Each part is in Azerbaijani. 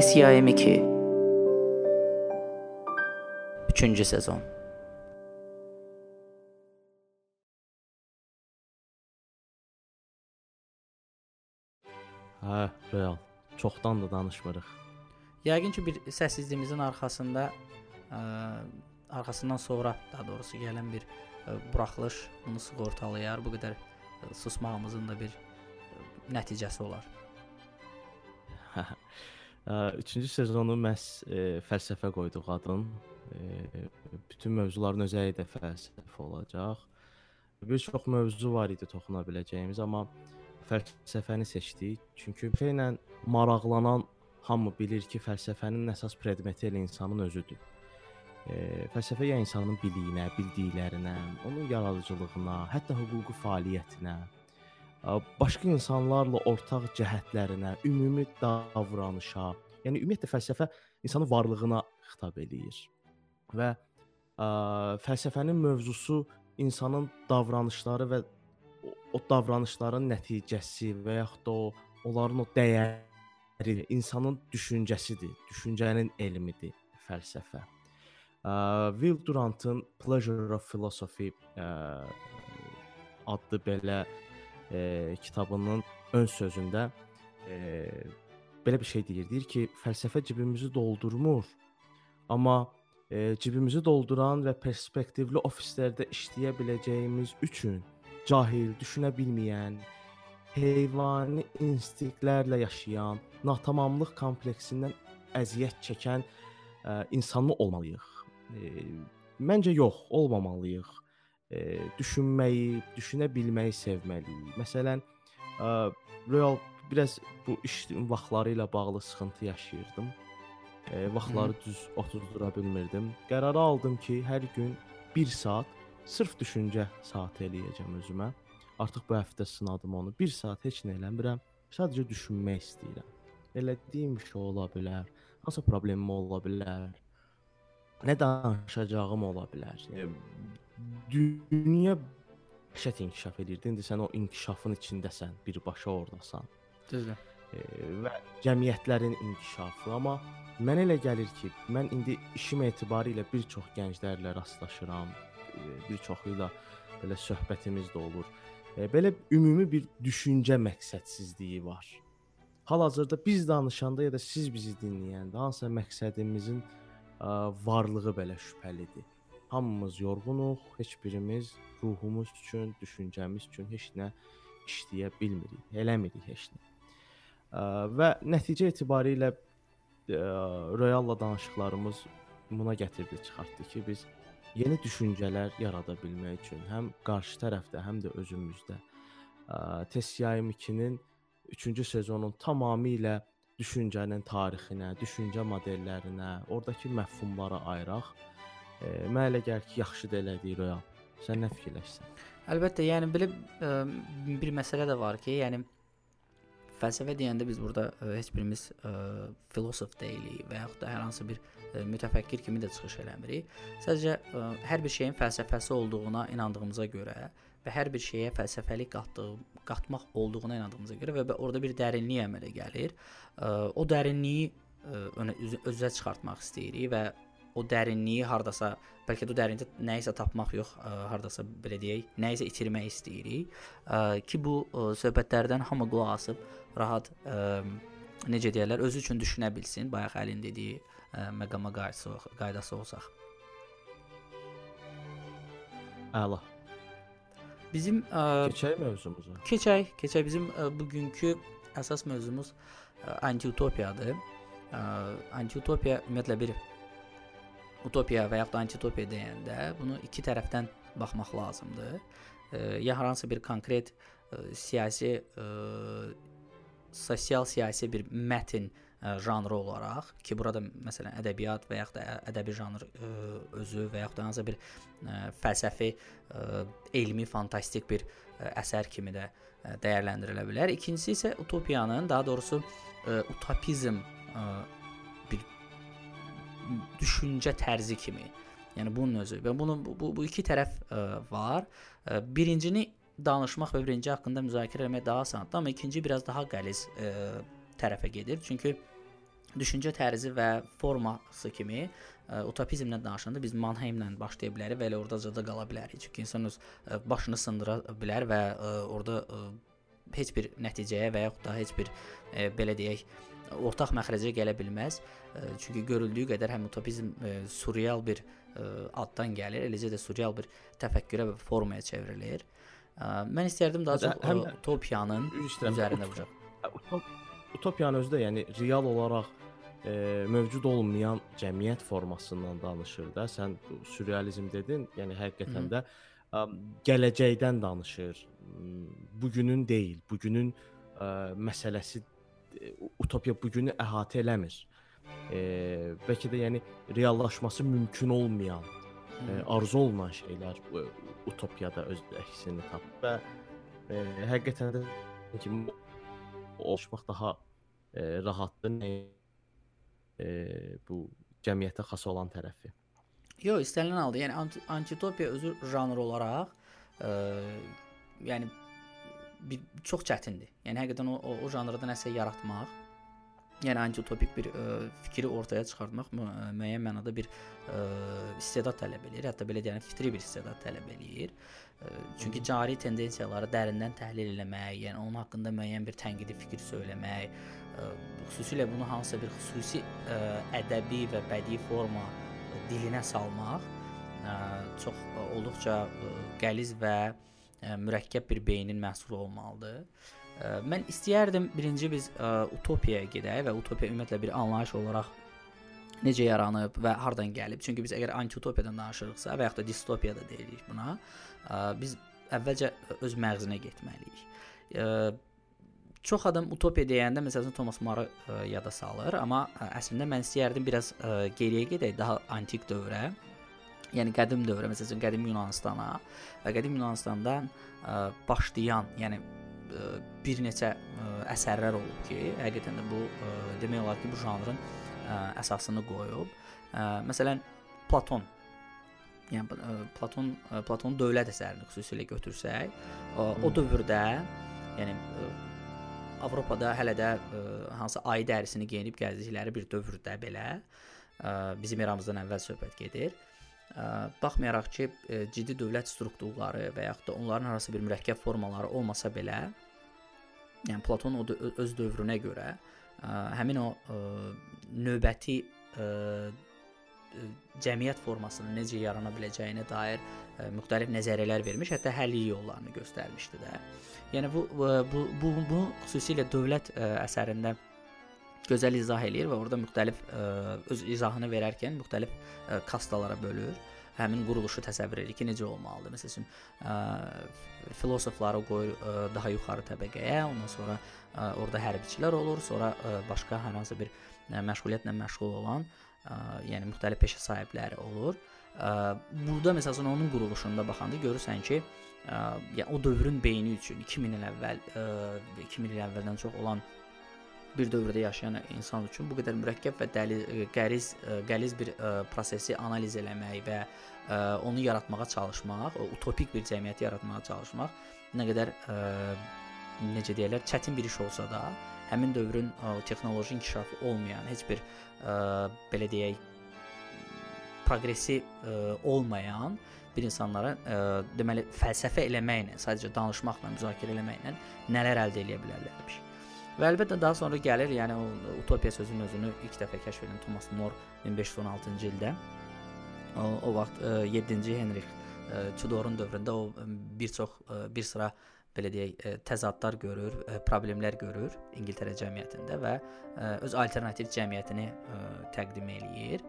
Tesiya M2 3-cü sezon Hə, real. Çoxdandır danışmırıq. Yəqin ki, bir səssizliyimizin arxasında ə, arxasından sonra, daha doğrusu gələn bir ə, buraxılış bunu sığortalayar. Bu qədər ə, susmağımızın da bir ə, nəticəsi olar. Üçüncü sezonu məhz e, fəlsəfə qoyduq adın. E, bütün mövzuların özəyi də fəlsəfə olacaq. Bir çox mövzu var idi toxuna biləcəyimiz, amma fəlsəfəni seçdik. Çünki ilə maraqlanan hamı bilir ki, fəlsəfənin əsas predmeti elə insanın özüdür. E, fəlsəfə ya insanın biliyinə, bildiklərinə, onun yaradıcılığına, hətta hüquqi fəaliyyətinə, başqa insanlarla ortaq cəhətlərinə, ümumi davranışa, yəni ümumiyyətlə fəlsəfə insanın varlığına xitab eləyir. Və ə, fəlsəfənin mövzusu insanın davranışları və o davranışların nəticəsi və yaxud da o onların o dəyəri, insanın düşüncəsidir, düşüncənin elmidir fəlsəfə. Ə, Will Durantın Pleasure of Philosophy ə, adlı belə e, kitabının ön sözündə e, belə bir şey deyir. Deyir ki, fəlsəfə cibimizi doldurmur, amma e, cibimizi dolduran və perspektivli ofislərdə işləyə biləcəyimiz üçün cahil, düşünə bilməyən, heyvani instinktlərlə yaşayan, natamamlıq kompleksindən əziyyət çəkən ə, insanmı olmalıyıq? E, məncə yox, olmamalıyıq e, düşünməyi, düşünə bilməyi sevməliyik. Məsələn, ə, real biraz bu iş vaxtları ilə bağlı sıxıntı yaşayırdım. E, vaxtları düz oturdura bilmirdim. Qərarı aldım ki, hər gün 1 saat sırf düşüncə saatı eləyəcəm özümə. Artıq bu həftə sınadım onu. 1 saat heç nə eləmirəm. Sadəcə düşünmək istəyirəm. Elədiyim şey ola bilər. Hansı problemim ola bilər? Nə danışacağım ola bilər. Yəni dünya şət inkişaf edirdi. İndi sən o inkişafın içindəsən, birbaşa ordasan. Düzdür. E, və cəmiyyətlərin inkişafı, amma mənə elə gəlir ki, mən indi işim etibarilə bir çox gənclərlə rastlaşıram, e, bir çoxu ilə belə söhbətimiz də olur. E, belə ümumi bir düşüncə məqsədsizliyi var. Hal-hazırda biz danışanda ya da siz bizi dinləyəndə hansısa məqsədimizin ə, varlığı belə şübhəlidir. Hamımız yorğunuq, heç birimiz ruhumuz üçün, düşüncəmiz üçün heç nə işləyə bilmirik, eləmirik heç nə. Ə, və nəticə etibarilə ə, Royalla danışıqlarımız buna gətirdi, çıxartdı ki, biz yeni düşüncələr yarada bilmək üçün həm qarşı tərəfdə, həm də özümüzdə Tesiyaim 2-nin 3-cü sezonun tamamilə düşüncənin tarixinə, düşüncə modellərinə, oradakı məfhumlara ayıraq mənə elə gəlir ki, yaxşı da elədik Royal. Sən nə fikirləşirsən? Əlbəttə, yəni belə ə, bir məsələ də var ki, yəni fəlsəfə deyəndə biz burada ə, heç birimiz ə, filosof deyilik və yaxud da hər hansı bir ə, mütəfəkkir kimi də çıxış eləmirik. Sadəcə ə, hər bir şeyin fəlsəfəsi olduğuna inandığımıza görə və hər bir şeyə fəlsəfəlik qatdığı, qatmaq olduğuna inandığımıza görə və orada bir dərinlik əmələ gəlir. Ə, o dərinliyi ə, özə çıxartmaq istəyirik və o dərinliyi hardasa, bəlkə də o dərinlikdə nəyisə tapmaq yox, ə, hardasa belə deyək, nəyisə itirmək istəyirik. Ə, ki bu ə, söhbətlərdən hamı qulaq asıb rahat ə, necə deyirlər, özü üçün düşünə bilsin. Bayaq Əlin dediyi ə, məqama qaydası, qaydası olsaq. Əla. Bizim ə, keçək mövzumuza. Keçək, keçək bizim ə, bugünkü əsas mövzumuz antiutopiyadır. Antiutopiya ümumiyyətlə bir utopiya və yaxud da antitopiya deyəndə bunu iki tərəfdən baxmaq lazımdır. E, ya hər hansı bir konkret e, siyasi e, sosial siyasi bir mətn ə, janrı olaraq ki, burada məsələn ədəbiyyat və yaxud da ədəbi janr ə, özü və yaxud da hansısa bir ə, fəlsəfi, ə, elmi, fantastik bir ə, əsər kimi də ə, dəyərləndirilə bilər. İkincisi isə utopiyanın, daha doğrusu ə, utopizm ə, düşüncə tərzi kimi. Yəni bunun özü və bunun bu, bu iki tərəf ə, var. Ə, birincini danışmaq və birinci haqqında müzakirə etmək daha asandır, amma ikinci biraz daha qəliz ə, tərəfə gedir. Çünki düşüncə tərzi və forması kimi ə, utopizmdən danışanda biz Mannheimlə başlaya bilərik və elə ordaca da qala bilərik. Çünki insan öz ə, başını sındıra bilər və ə, orada ə, heç bir nəticəyə və yaxud da heç bir ə, belə deyək ortaq məxrəcə gələ bilməz. Çünki görüldüyü qədər həm utopizm surreal bir addan gəlir, eləcə də surreal bir təfəkkürə və formaya çevrilir. Mən istərdim daha çox həm utopiyanın üzərində vuracaq. Utopiyanın özü də yəni real olaraq e, mövcud olmayan cəmiyyət formasından danışır da. Sən surrealizm dedin, yəni həqiqətən Hı -hı. də ə, gələcəkdən danışır. Bugünün deyil, bugünün ə, məsələsi utopiya bu günü əhatə eləmir. E, bəlkə də yəni reallaşması mümkün olmayan, e, arzu olunan şeylər e, utopiyada öz əksini tapır və e, həqiqətən də ki oluşmaq daha e, rahatdır nə e, bu cəmiyyətə xas olan tərəfi. Yox, istənilən halda, yəni anti antitopiya özü janr olaraq, e, yəni bir çox çətindir. Yəni həqiqətən o, o, o janrda nəsə yaratmaq, yəni antitopik bir ə, fikri ortaya çıxartmaq mü müəyyən mənada bir ə, istedad tələb eləyir. Hətta belə deyək, fitri bir istedad tələb eləyir. Ə, çünki cari tendensiyaları dərindən təhlil etmək, yəni onun haqqında müəyyən bir tənqidi fikir söyləmək, ə, xüsusilə bunu hansısa bir xüsusi ə, ədəbi və bədii forma ə, dilinə salmaq ə, çox ə, olduqca ə, qəliz və ə, mürəkkəb bir beynin məhsulu olmalıdır. Mən istəyərdim birinci biz ə, utopiyaya gedək və utopiya ümumiyyətlə bir anlayış olaraq necə yaranıb və hardan gəlib? Çünki biz əgər antiutopiyadan danışırıqsa və yaxud da distopiya da deyirik buna, ə, biz əvvəlcə öz məğzinə getməliyik. Ə, çox adam utopiya deyəndə məsələn Thomas More yada salır, amma ə, əslində mən istəyərdim biraz ə, geriyə gedək, daha antik dövrə yəni qədim dövrə, məsələn, qədim Yunanıstana və qədim Yunanıstandan ə, başlayan, yəni ə, bir neçə ə, əsərlər olub ki, həqiqətən də bu ə, demək olar ki, bu janrın ə, əsasını qoyub. Ə, məsələn, Platon yəni ə, Platon ə, Platonun dövlət əsərini xüsusilə götürsək, ə, o dövrdə, yəni ə, Avropada hələ də ə, hansı ayı dərisini geyinib gəzdikləri bir dövrdə belə ə, bizim eramızdan əvvəl söhbət gedir. Baxmayaraq ki, ciddi dövlət strukturları və yaxud da onların arası bir mürəkkəb formaları olmasa belə, yəni Platon o öz dövrünə görə həmin o növbəti cəmiyyət formasının necə yarana biləcəyinə dair müxtəlif nəzəriyyələr vermiş, hətta həll yollarını göstərmişdi də. Yəni bu bu bu, bu xüsusilə dövlət əsərində gözəl izah eləyir və orada müxtəlif ə, öz izahını verərkən müxtəlif ə, kastalara bölür. Həmin quruluşu təsəvvür edir ki, necə olmalıdır. Məsələn, ə, filosofları qoyur ə, daha yuxarı təbəqəyə, ondan sonra ə, orada hərbiçilər olur, sonra ə, başqa hər hansı bir ə, məşğuliyyətlə məşğul olan, ə, yəni müxtəlif peşə sahibləri olur. Ə, burada məsələn onun quruluşunda baxanda görürsən ki, ə, yəni o dövrün beyni üçün 2000 il əvvəl, ə, 2000 il əvvəldən çox olan bir dövrdə yaşayan insan üçün bu qədər mürəkkəb və dəli, e, qəriz, e, qəliz bir e, prosesi analiz eləmək və onu yaratmağa çalışmaq, utopik bir cəmiyyəti yaratmağa çalışmaq nə qədər necə deyirlər, çətin bir iş olsa da, həmin dövrün texnoloji inkişafı olmayan, heç bir belə deyək, proqressiv ə, olmayan bir insanlara ə, deməli fəlsəfə eləməklə, sadəcə danışmaqla, müzakirə eləməklə nələr əldə edə bilərlərmiş. Və əlbəttə daha sonra gəlir, yəni o utopiya sözünün özünü ilk dəfə kəşf edən Thomas More 1516-cı ildə. O, o vaxt 7-ci Henrik Tudorun dövründə o bir çox bir sıra belə deyək, təzadlar görür, problemlər görür İngiltərə cəmiyyətində və öz alternativ cəmiyyətini təqdim eləyir.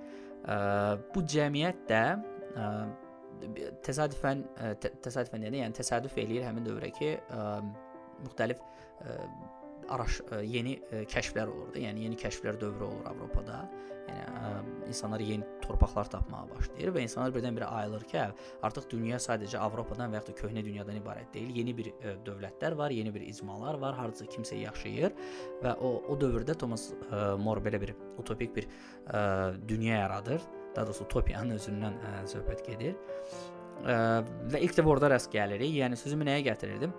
Bu cəmiyyət də təsadüfən təsadüfən yəni, yəni təsadüf eləyir həmin dövrə ki, müxtəlif araş e, yeni e, kəşflər olur da, yəni yeni kəşflər dövrü olur Avropada. Yəni ə, e, insanlar yeni torpaqlar tapmağa başlayır və insanlar birdən-birə ayılır ki, hə, artıq dünya sadəcə Avropadan və ya da köhnə dünyadan ibarət deyil. Yeni bir ə, dövlətlər var, yeni bir icmalar var, hardasa kimsə yaşayır və o o dövrdə Thomas ə, More belə bir utopik bir ə, dünya yaradır. Daha doğrusu utopiyanın özündən ə, söhbət gedir. Ə, və ilk dəfə orada rast gəlirik. Yəni sözümü nəyə gətirirdim?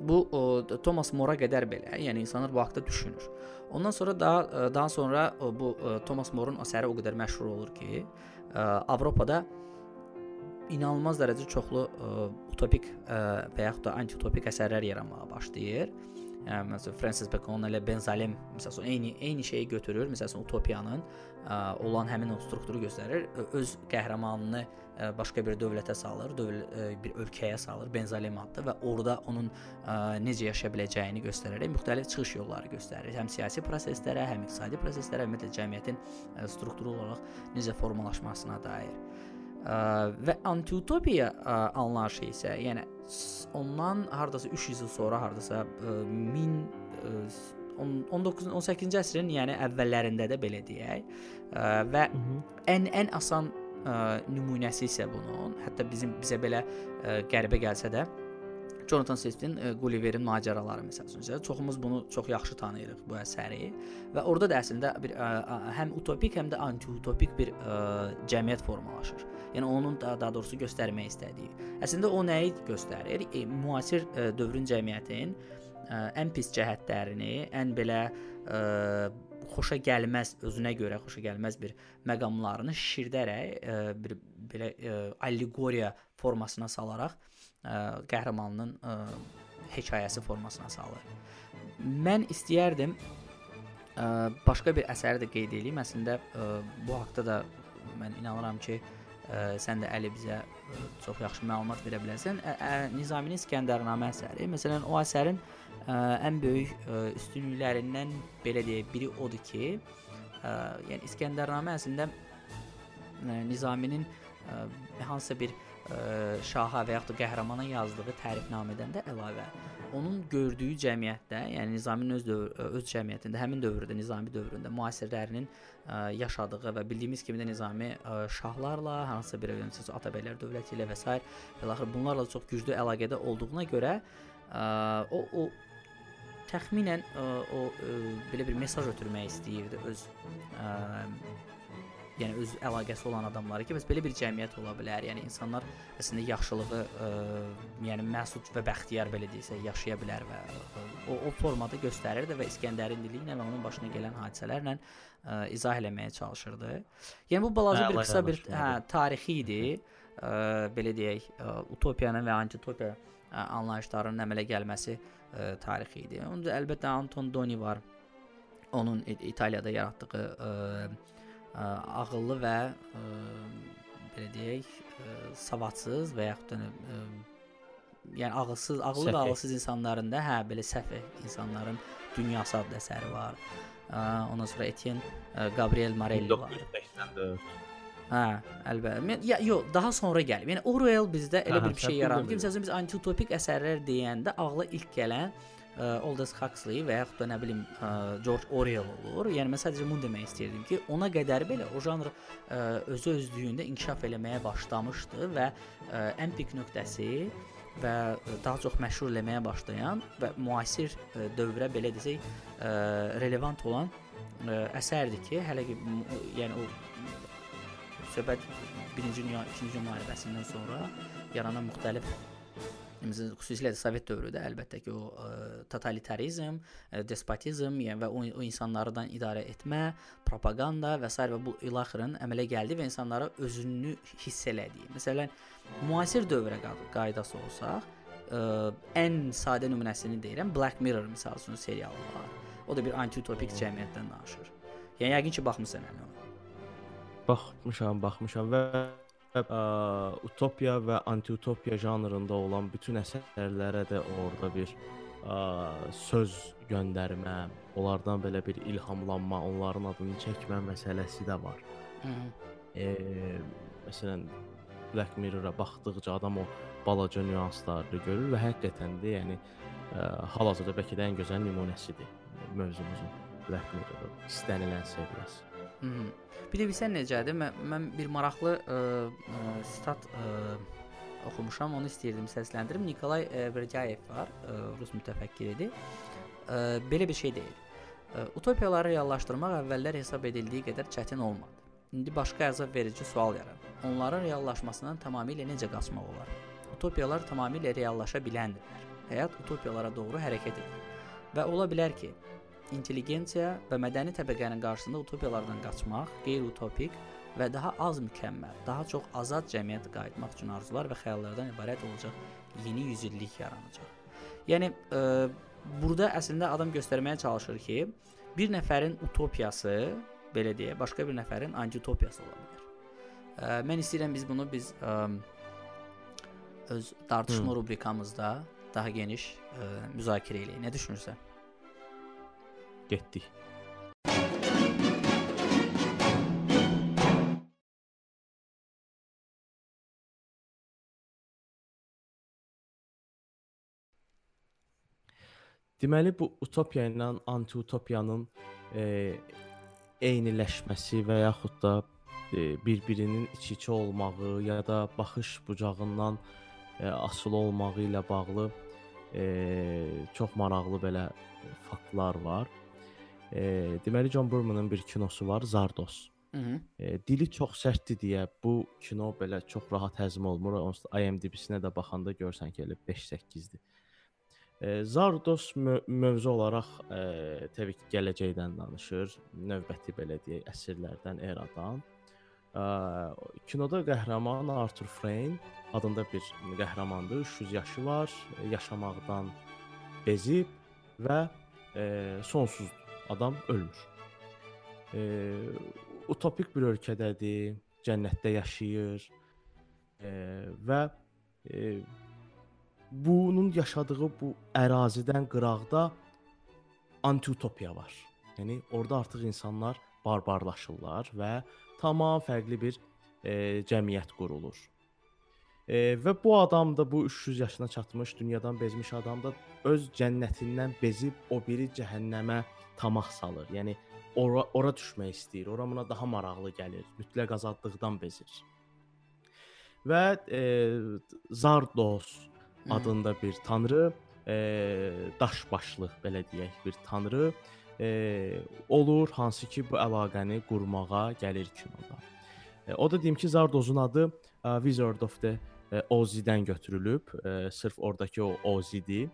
Bu o, Thomas More-a qədər belə, yəni insanlar bu haqqda düşünür. Ondan sonra daha daha sonra bu Thomas More-un əsəri o qədər məşhur olur ki, Avropada inanılmaz dərəcə çoxlu utopik və yaxud da antiutopik əsərlər yaranmağa başlayır. Yəni məsələn Francis Bacon ilə Benzalem məsələn eyni eyni şeyi götürür. Məsələn utopiyanın ə, olan həmin o strukturu göstərir. Öz qəhrəmanını ə, başqa bir dövlətə salır, dövl ə, bir ölkəyə salır, Benzalem adlı və orada onun ə, necə yaşaya biləcəyini göstərərək müxtəlif çıxış yolları göstərir. Həm siyasi proseslərə, həm iqtisadi proseslərə, ümumiyyətlə cəmiyyətin ə, strukturu olaraq necə formalaşmasına dair və antiutopiya anlayışı isə, yəni ondan hardasa 300 il sonra hardasa 1000 19 18-ci əsrin, yəni əvvəllərində də belə deyək. Və ən ən asan nümunəsi isə bunun, hətta bizim bizə belə ə, qəribə gəlsə də Jonathan Swift'in Gulliver'in macəraları məsələn. Çoxumuz bunu çox yaxşı tanıyırıq bu əsəri və orada da əslində bir ə, həm utopik, həm də antiutopik bir ə, cəmiyyət formalaşır. Yəni onun daha, daha doğrusu göstərmək istədiyi. Əslində o nəyi göstərir? E, müasir e, dövrün cəmiyyətin e, ən pis cəhətlərini, ən belə e, xoşa gəlməz, özünə görə xoşa gəlməz bir məqamlarını şişirdərək e, bir belə e, allegoriya formasına salaraq e, qəhrəmanının e, hekayəsi formasına salır. Mən istəyərdim ə, başqa bir əsəri də qeyd edeyim. Əslində ə, bu haqqda da mən inanıram ki, ə, sən də Əli bizə ə, çox yaxşı məlumat verə bilərsən. Ə, ə, Nizaminin İskəndərnamə əsəri, məsələn, o əsərin ə, ən böyük ə, üstünlüklərindən belə deyək, biri odur ki, ə, yəni İskəndərnamə əslində ə, Nizaminin ə, hansısa bir ə, şaha və yaxud da qəhrəmana yazdığı tərifnamədən də əlavə onun gördüyü cəmiyyətdə, yəni Nizaminin öz dövr, öz cəmiyyətində, həmin dövrdə, Nizami dövründə müasirlərinin ə, yaşadığı və bildiyimiz kimi də Nizami ə, şahlarla, hansısa bir məsələn Atabəylər dövləti ilə və s. beləxir bunlarla çox güclü əlaqədə olduğuna görə ə, o o təxminən ə, o ə, belə bir mesaj ötürmək istəyirdi öz ə, yəni öz əlaqəsi olan adamları ki, bəs belə bir cəmiyyət ola bilər. Yəni insanlar əslində yaxşılığı, ə, yəni məsud və bəxtiyar belə deyirsə, yaşaya bilər və ə, o o formada göstərirdi və İskəndərin dili ilə və onun başına gələn hadisələrlə ə, izah eləməyə çalışırdı. Yəni bu balaca hə, bir qısa bir hə, tarixi idi. Ə, belə deyək, ə, utopiyanın və antitopiya ə, anlayışlarının əmələ gəlməsi ə, tarixi idi. Onda əlbəttə Anton Doni var. Onun İtaliyada yaratdığı ə, ə, ağıllı və ə, belə deyək, ə, savadsız və yaxud da ə, yəni ağılsız, ağıllı və ağılsız insanların da hə belə səfeh insanların dünyası adlı əsəri var. Ə, ondan sonra Etienne ə, Gabriel Marelli var. 1984. Hə, əlbəttə. Ya yox, daha sonra gəlib. Yəni Orwell bizdə elə hə, bir şey yarandı ki, məsələn biz antiutopik əsərlər deyəndə ağla ilk gələn ə, Aldous Huxley və yaxud da nə bilim ə, George Orwell olur. Yəni mən sadəcə bunu demək istəyirdim ki, ona qədər belə o janr ə, özü özlüyündə inkişaf eləməyə başlamışdı və ə, ən pik nöqtəsi və daha çox məşhur eləməyə başlayan və müasir ə, dövrə belə desək ə, relevant olan ə, əsərdir ki, hələ ki yəni o söhbət 1-ci dünya, 2-ci dünya müharibəsindən sonra yaranan müxtəlif Məsələn, xüsusilə də Sovet dövründə əlbəttə ki, o ə, e, totalitarizm, ə, e, despotizm, yəni və o, o insanlardan idarə etmə, propaganda və s. və bu ilaxırın əmələ gəldi və insanlara özünü hiss elədiyi. Məsələn, müasir dövrə qaydası olsaq, ə, e, ən sadə nümunəsini deyirəm, Black Mirror məsəl üçün serialı var. O da bir antiutopik cəmiyyətdən danışır. Yəni yəqin ki, baxmısan ona. Baxmışam, baxmışam və ə, utopiya və antiutopiya janrında olan bütün əsərlərə də orada bir ə, söz göndərmə, onlardan belə bir ilhamlanma, onların adını çəkmə məsələsi də var. Hı. E, məsələn Black Mirror-a baxdıqca adam o balaca nüansları görür və həqiqətən də, yəni hal-hazırda bəlkə də ən gözəl nümunəsidir mövzumuzun Black Mirror istənilən seriyası. Hı -hı. Bir də bilsən necədir? Mən, mən bir maraqlı ə, ə, stat ə, oxumuşam, onu istəyirdim səsləndirim. Nikolay ə, Verdiyev var, ə, rus mütəfəkkiridir. Ə, belə bir şey deyir. Ə, utopiyaları reallaşdırmaq əvvəllər hesab edildiyi qədər çətin olmadı. İndi başqa əzab verici sual yaranır. Onların reallaşmasından tamamilə necə qaçmaq olar? Utopiyalar tamamilə reallaşa biləndirlər. həyat utopiyalara doğru hərəkət edir. Və ola bilər ki, intelligensiya və mədəni təbəqənin qarşısında utopiyalardan qaçmaq qeyri-utopik və daha az mükəmməl, daha çox azad cəmiyyətə qayıtmaq üçün arzular və xəyallardan ibarət olacaq yeni yüzillik yaranacaq. Yəni e, burada əslində adam göstərməyə çalışır ki, bir nəfərin utopiyası, belə deyə, başqa bir nəfərin antiutopiyası ola bilər. E, mən istəyirəm biz bunu biz e, öz tartışma Hı. rubrikamızda daha geniş e, müzakirə eləyək. Nə düşünürsən? Getdik. Deməli bu utopiya ilə anti-utopiyanın e, eyniləşməsi və yaxud da e, bir-birinin iç-içə olmağı ya da baxış bucağından e, asılı olmağı ilə bağlı e, çox maraqlı belə faktlar var. E, deməli John Burmanın bir kinosu var, Zardos. Hı -hı. E, dili çox sərtdir deyə bu kino belə çox rahat həzm olmur. Onsuz IMDb-sinə də baxanda görsən ki, elə 5-8-dir. E, Zardos mö mövzu olaraq e, təbii ki, gələcəkdən danışır. Növbəti belə deyək, əsrlərdən, eradan. E, kinoda qəhrəman Arthur Frayne adında bir qəhrəmandır. 300 yaşı var, yaşamaqdan bezib və e, sonsuzdur. Adam ölmür. E, utopik bir ölkədədir, cənnətdə yaşayır e, və e, bunun yaşadığı bu ərazidən qıraqda antiutopiya var. Yəni orada artıq insanlar barbarlaşırlar və tamam fərqli bir e, cəmiyyət qurulur. E, və bu adam da bu 300 yaşına çatmış, dünyadan bezmiş adam da öz cənnətindən bezib o biri cəhənnəmə tamah salır. Yəni ora ora düşmək istəyir. Ora buna daha maraqlı gəlir. Mütləq azadlıqdan bezir. Və e, Zardos adında bir tanrı, e, daş başlı belə deyək bir tanrı e, olur, hansı ki bu əlaqəni qurmağa gəlir kinoda. E, o da deyim ki, Zardozun adı e, Wizard of the e, Oz-dən götürülüb. E, sırf oradakı o Oz-dir.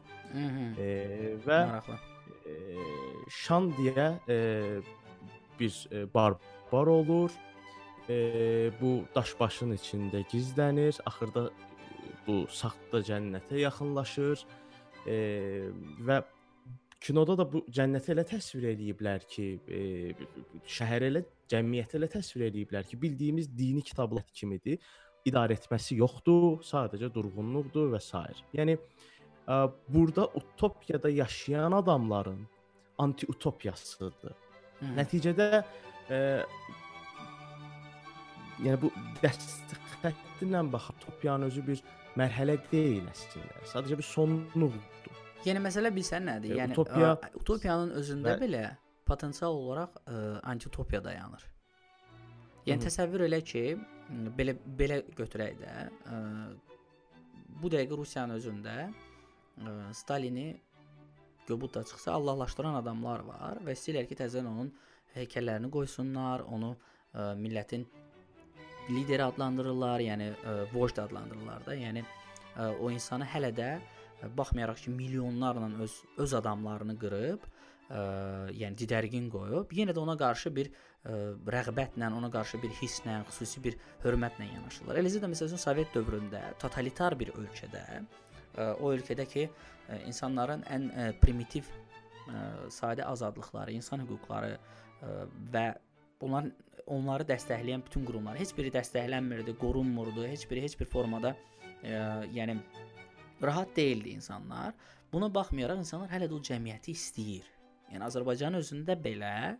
E, və maraqlı. E, Şan deyə e, bir e, barbar olur. E, bu daş başın içində gizlənir. Axırda bu saxta cənnətə yaxınlaşır e, və kinoda da bu cənnəti elə təsvir eləyiblər ki, e, şəhər elə cəmiyyəti elə təsvir eləyiblər ki, bildiyimiz dini kitablar kimidir. İdarə etməsi yoxdur, sadəcə durğunluqdur və s. Yəni ə, burada utopiyada yaşayan adamların anti-utopiyasıdır. Hı. Nəticədə ə, yəni bu dəst xəttinlə baxıb utopiyanın özü bir mərhələ deyil əslində. Sadəcə bir sonluqdur. Yəni məsələ bilsən nədir? Yəni utopiya ə, utopiyanın özündə və... belə potensial olaraq ə, antitopiya dayanır. Yəni Hı -hı. təsəvvür elə ki, belə belə götürək də, ə, bu dəqiqə Rusiyanın özündə ə, Stalini göbutda çıxsa Allahlaşdıran adamlar var və istəyirlər ki, təzədən onun heykəllərini qoysunlar, onu ə, millətin lideri adlandırırlar, yəni ə, e, vojd adlandırırlar da. Yəni ə, e, o insanı hələ də ə, e, baxmayaraq ki, milyonlarla öz öz adamlarını qırıb, ə, yəni didərgin qoyub, yenə də ona qarşı bir ə, rəğbətlə, ona qarşı bir hisslə, xüsusi bir hörmətlə yanaşırlar. Eləcə də məsələn Sovet dövründə totalitar bir ölkədə, o ölkədə ki, ə, insanların ən primitiv sadə azadlıqları, insan hüquqları və bunların onları dəstəkləyən bütün qurumlar heç biri dəstəklənmirdi, qorunmurdu, heç biri heç bir formada yəni rahat değildi insanlar. Buna baxmayaraq insanlar hələ də o cəmiyyəti istəyir. Yəni Azərbaycanın özündə belə ə,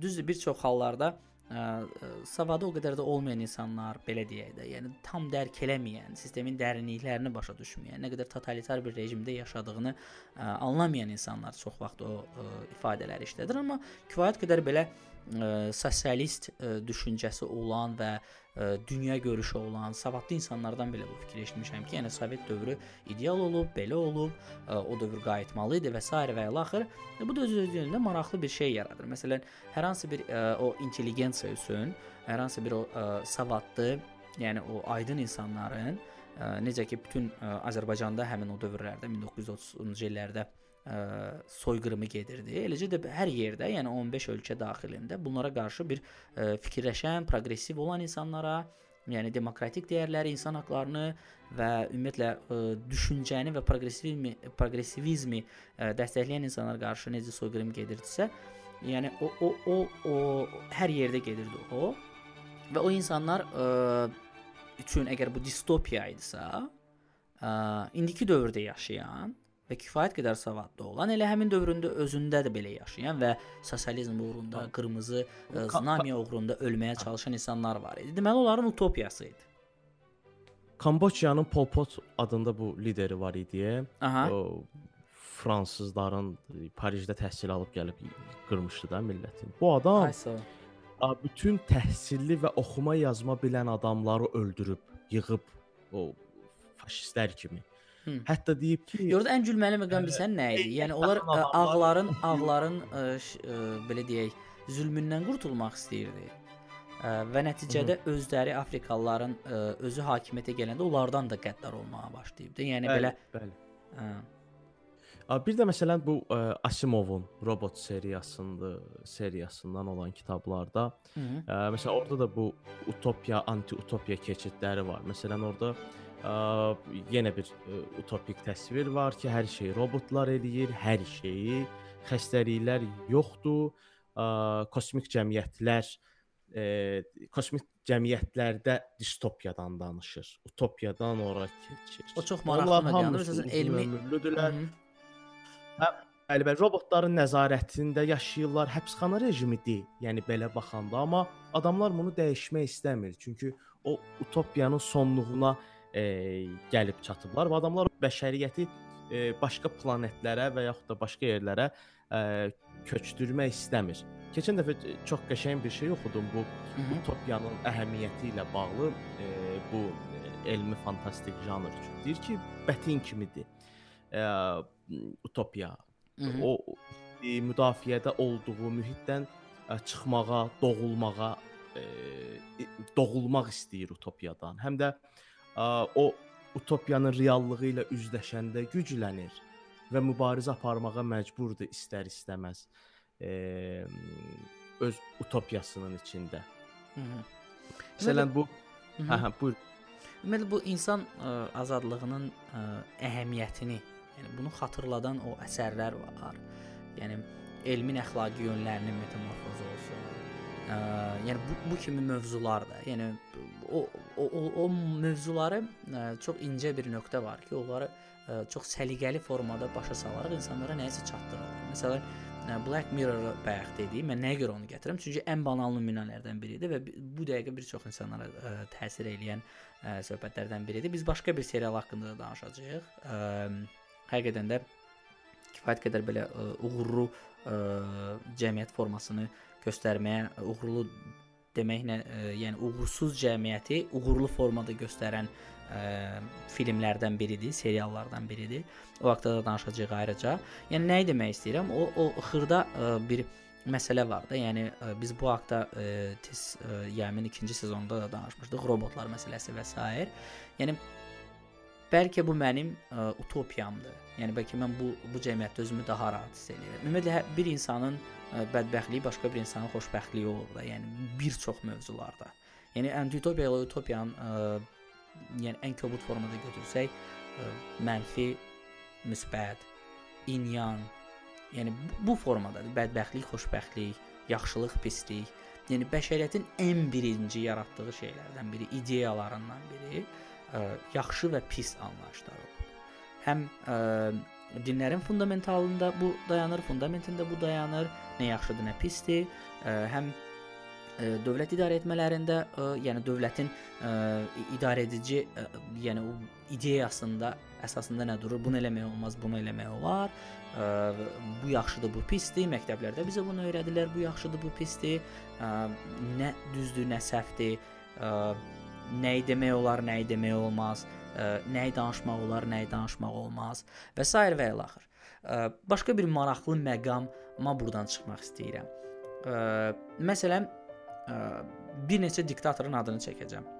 düzdür bir çox hallarda ə, savadı o qədər də olmayan insanlar, belə deyək də, yəni tam dərk eləməyən, sistemin dərinliklərini başa düşməyən, nə qədər totalitar bir rejimdə yaşadığını ə, anlamayan insanlar çox vaxt o ə, ifadələri işlədir, amma kifayət qədər belə ə, sosialist ə, düşüncəsi olan və ə, dünya görüşü olan savadlı insanlardan belə bu fikri eşitmişəm ki, yəni Sovet dövrü ideal olub, belə olub, ə, o dövr qayıtmalı idi və s. və ilaxır. Bu da öz özlüyündə maraqlı bir şey yaradır. Məsələn, hər hansı bir ə, o intelligensiya üçün, hər hansı bir o ə, savadlı, yəni o aydın insanların ə, necə ki bütün ə, Azərbaycanda həmin o dövrlərdə 1930-cu illərdə ə, soyqırımı gedirdi. Eləcə də hər yerdə, yəni 15 ölkə daxilində bunlara qarşı bir ə, fikirləşən, proqressiv olan insanlara, yəni demokratik dəyərləri, insan hüquqlarını və ümumiyyətlə ə, düşüncəni və proqressivizmi, proqressivizmi ə, dəstəkləyən insanlara qarşı necə soyqırım gedirdisə, yəni o o o o hər yerdə gedirdi o. Və o insanlar ə, üçün əgər bu distopiya idisə, ə, indiki dövrdə yaşayan və kifayət qədər savadlı olan, elə həmin dövründə özündə də belə yaşayan və sosializm uğrunda, qırmızı ə, znamiya uğrunda ölməyə çalışan insanlar var idi. Deməli onların utopiyası idi. Kamboçyanın Pol Pot adında bu lideri var idi. Aha. O fransızların Parisdə təhsil alıb gəlib qırmışdı da millətin. Bu adam Ay sağ ol. a, bütün təhsilli və oxuma yazma bilən adamları öldürüb, yığıb o faşistlər kimi. Hı. Hətta deyib ki, Yorda ən gülməli məqam bilsən nə idi? Yəni onlar ə, ağların, ağların ə, ə, belə deyək, zülmündən qurtulmaq istəyirdi. Ə, və nəticədə özləri Afrikalıların ə, özü hakimiyyətə gələndə onlardan da qəddar olmağa başlayıbdı. Yəni belə bəli. hə. Bir də məsələn bu ə, Asimovun robot seriyasında seriyasından olan kitablarda Hı -hı. Ə, məsələn orada da bu utopiya, anti-utopiya keçidləri var. Məsələn orada yenə bir ə, utopik təsvir var ki, hər şey robotlar eləyir, hər şeyi, xəstəliklər yoxdur, kosmik cəmiyyətlər ə, kosmik cəmiyyətlərdə distopiyadan danışır. Utopiyadan ora keçir. O çox maraqlı məqamdır. Məsələn, elmi ömürlüdürlər. -hı. Bəli, bəli, robotların nəzarətində yaşayırlar. Həbsxana rejimidir. Yəni belə baxanda, amma adamlar bunu dəyişmək istəmir. Çünki o utopiyanın sonluğuna e, gəlib çatıblar və adamlar bəşəriyyəti e, başqa planetlərə və yaxud da başqa yerlərə e, köçdürmək istəmir. Keçən dəfə çox qəşəng bir şey oxudum bu utopiyanın əhəmiyyəti ilə bağlı e, bu e, elmi fantastik janr üçün. Deyir ki, bətin kimidir. E, utopiya Hı -hı. o e, müdafiədə olduğu mühitdən ə, çıxmağa, doğulmağa, e, doğulmaq istəyir utopiyadan. Həm də ə, o utopiyanın reallığı ilə üzləşəndə güclənir və mübarizə aparmağa məcburdur istər-istəməz. E, öz utopiyasının içində. Hı -hı. Məsələn bu Hı -hı. hə hə buyur. Deməli bu insan ə, azadlığının ə, əhəmiyyətini, yəni bunu xatırladan o əsərlər var. Yəni elmin əxlaqi yönlərinin metamorfozu olsun. Ə, yəni bu, bu kimi mövzular da, yəni o o o, o mövzuları ə, çox incə bir nöqtə var ki, onları ə, çox səliqəli formada başa salaraq insanlara nəyisə çatdırırlar. Məsələn, ə, Black Mirror bayaq dedik. Mən nəyə görə onu gətirirəm? Çünki ən banal nümunələrdən biridir və bi- bu dəqiqə bir çox insanlara ə, təsir edən ə, söhbətlərdən biridir. Biz başqa bir serial haqqında da danışacağıq. Ə, həqiqətən də kifayət qədər belə ə, uğurlu ə, cəmiyyət formasını göstərməyə, uğurlu deməklə, ə, yəni uğursuz cəmiyyəti uğurlu formada göstərən ə, filmlərdən biridir, seriallardan biridir. O haqqda da danışacağıq ayrıca. Yəni nəyi demək istəyirəm? O o xırda ə, bir məsələ var da. Yəni ə, biz bu haqqda tez ə, Yamin ikinci sezonda da danışmışdıq, robotlar məsələsi və s. Yəni bəlkə bu mənim ə, utopiyamdır. Yəni bəlkə mən bu bu cəmiyyətdə özümü daha rahat hiss edirəm. Ümumiyyətlə bir insanın ə, bədbəxtliyi başqa bir insanın xoşbəxtliyi olur da. Yəni bir çox mövzularda. Yəni anti-utopiya ilə utopiyanın ə, yəni ən kobud formada götürsək, ə, mənfi, müsbət, inyan, yəni bu formadadır. Bədbəxtlik, xoşbəxtlik, yaxşılıq, pislik. Yəni bəşəriyyətin ən birinci yaratdığı şeylərdən biri, ideyalarından biri ə, yaxşı və pis anlayışlar olur. Həm ə, dinlərin fundamentalında bu dayanır, fundamentində bu dayanır. Nə yaxşıdır, nə pisdir. Ə, həm ə, dövlət idarə etmələrində, ə, yəni dövlətin ə, idarə edici, ə, yəni o ideyasında əsasında nə durur? Bunu eləmək olmaz, bunu eləmək olar. Ə, bu yaxşıdır, bu pisdir. Məktəblərdə bizə bunu öyrədirlər. Bu yaxşıdır, bu pisdir. Ə, nə düzdür, nə səhvdir. Ə, nəyi demək olar, nəyi demək olmaz. Ə, nəyi danışmaq olar, nəyi danışmaq olmaz və s. və ilaxır. Ə, başqa bir maraqlı məqama burdan çıxmaq istəyirəm. Ə, məsələn, ə, bir neçə diktatorun adını çəkəcəm.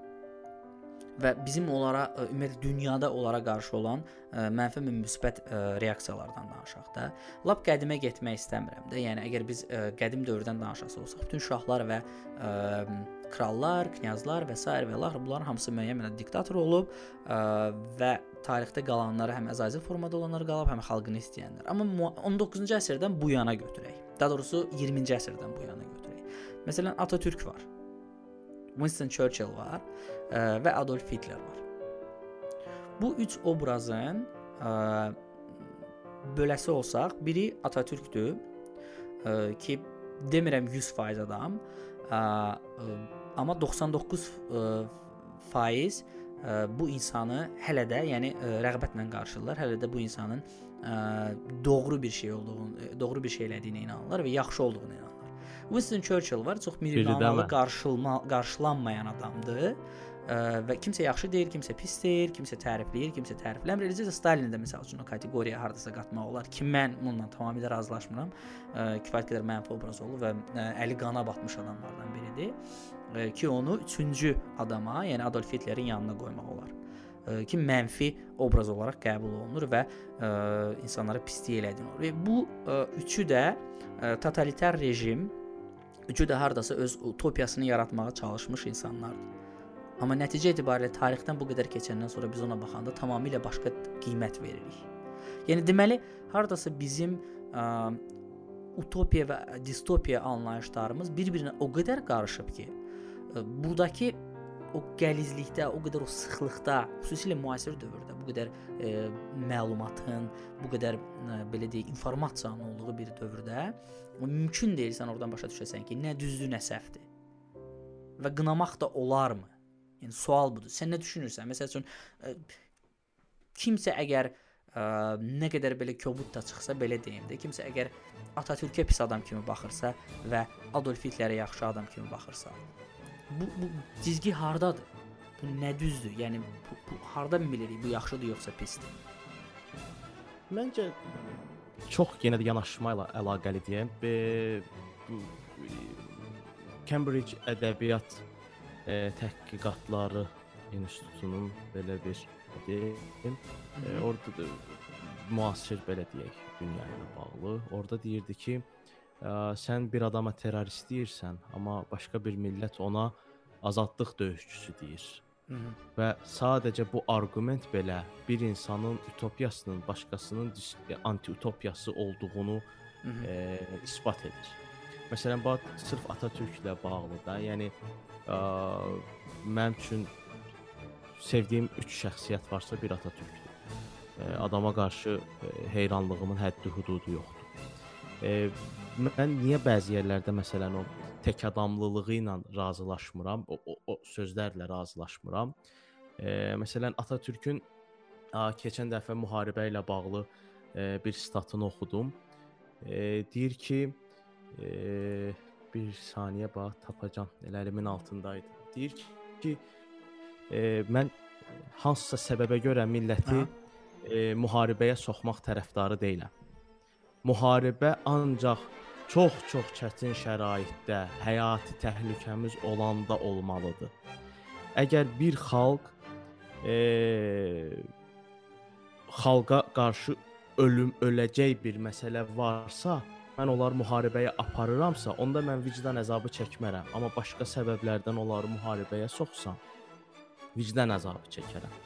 və bizim onlara ümumiyyətlə dünyada onlara qarşı olan ə, mənfi və müsbət ə, reaksiyalardan danışaq da. Lap qədimə getmək istəmirəm də. Yəni əgər biz ə, qədim dövrdən danışaq olsaq, bütün şahlar və ə, krallar, knyazlar və s. və lar bunların hamısı müəyyən mənada diktator olub ə, və tarixdə qalanları həm əzazi formada olanlar qalıb, həm xalqını istəyənlər. Amma 19-cu əsrdən bu yana götürək. Daha doğrusu 20-ci əsrdən bu yana götürək. Məsələn, Atatürk var. Winston Churchill var ə, və Adolf Hitler var. Bu üç obrazın ə, böləsi olsaq, biri Atatürkdür ə, ki, demirəm 100% adam, ə, ə, amma 99 ə, faiz ə, bu insanı hələ də, yəni ə, rəğbətlə qarşılayırlar. Hələ də bu insanın ə, doğru bir şey olduğunu, doğru bir şey elədiyinə inanırlar və yaxşı olduğunu inanırlar. Winston Churchill var, çox mirinamalı, qarşılma, qarşılanmayan adamdır. Ə, və kimsə yaxşı deyir, kimsə pis deyir, kimsə tərifləyir, kimsə tərifləmir. Eləcə də Stalini də məsəl üçün o kateqoriyaya hardasa qatmaq olar ki, mən bununla tamamilə razılaşmıram. Ə, kifayət qədər mənfi obraz olub və ə, əli qana batmış adamlardan biridir. Ki onu 3-cü adama, yəni Adolf Hitlerin yanına qoymaq olar ki, mənfi obraz olaraq qəbul olunur və ə, insanlara pislik elədiyini olur. Və bu ə, üçü də ə, totalitar rejim Üçü də hardasa öz utopiyasını yaratmağa çalışmış insanlardır. Amma nəticə etibarilə tarixdən bu qədər keçəndən sonra biz ona baxanda tamamilə başqa qiymət veririk. Yəni deməli, hardasa bizim ə, utopiya və distopiya anlayışlarımız bir-birinə o qədər qarışıb ki, buradakı o qəlizlikdə, o qədər o sıxlıqda, xüsusilə müasir dövrdə bu qədər e, məlumatın, bu qədər e, belə deyək, informasiyanın olduğu bir dövrdə mümkün deyil sən oradan başa düşəsən ki, nə düzdür, nə səhvdir. Və qınamaq da olarmı? Yəni sual budur. Sən nə düşünürsən? Məsəl üçün ə, kimsə əgər ə, nə qədər belə kobud da çıxsa, belə deyim də, kimsə əgər Atatürkə pis adam kimi baxırsa və Adolf Hitlerə yaxşı adam kimi baxırsa, bu bu cizgi hardadır? Bu nə düzdür? Yəni bu, bu hardan bilirik bu yaxşıdır yoxsa pisdir? Məncə çox yenə də yanaşma ilə əlaqəli deyəm. E, bu Cambridge ədəbiyyat e, təhqiqatları institutunun belə bir deyim, e, orada da müasir belə deyək, dünya ilə bağlı. Orada deyirdi ki, ə, sən bir adama terrorist deyirsən, amma başqa bir millət ona azadlıq döyüşçüsü deyir. Hı -hı. Və sadəcə bu arqument belə bir insanın utopiyasının başqasının anti-utopiyası olduğunu Hı -hı. E, isbat edir. Məsələn, bax sırf Atatürklə bağlı da, yəni ə, mənim üçün sevdiyim 3 şəxsiyyət varsa bir Atatürkdür. E, adama qarşı e, heyranlığımın həddi-hududu yoxdur. E, mən niyə bəzi yerlərdə məsələn o tək adamlılığı ilə razılaşmıram, o, o, o sözlərlə razılaşmıram. E, məsələn Atatürkün a, keçən dəfə müharibə ilə bağlı e, bir statını oxudum. E, deyir ki, e, bir saniyə bax tapacam. Elə əlimin altındaydı. Deyir ki, e, mən hansısa səbəbə görə milləti e, müharibəyə soxmaq tərəfdarı deyiləm. Müharibə ancaq çox-çox çətin şəraitdə həyati təhlükəmiz olanda olmalıdır. Əgər bir xalq e, xalqa qarşı ölüm öləcək bir məsələ varsa, mən onları müharibəyə aparıramsa, onda mən vicdan əzabı çəkmərəm. Amma başqa səbəblərdən onları müharibəyə soxsam, vicdan əzabı çəkərəm.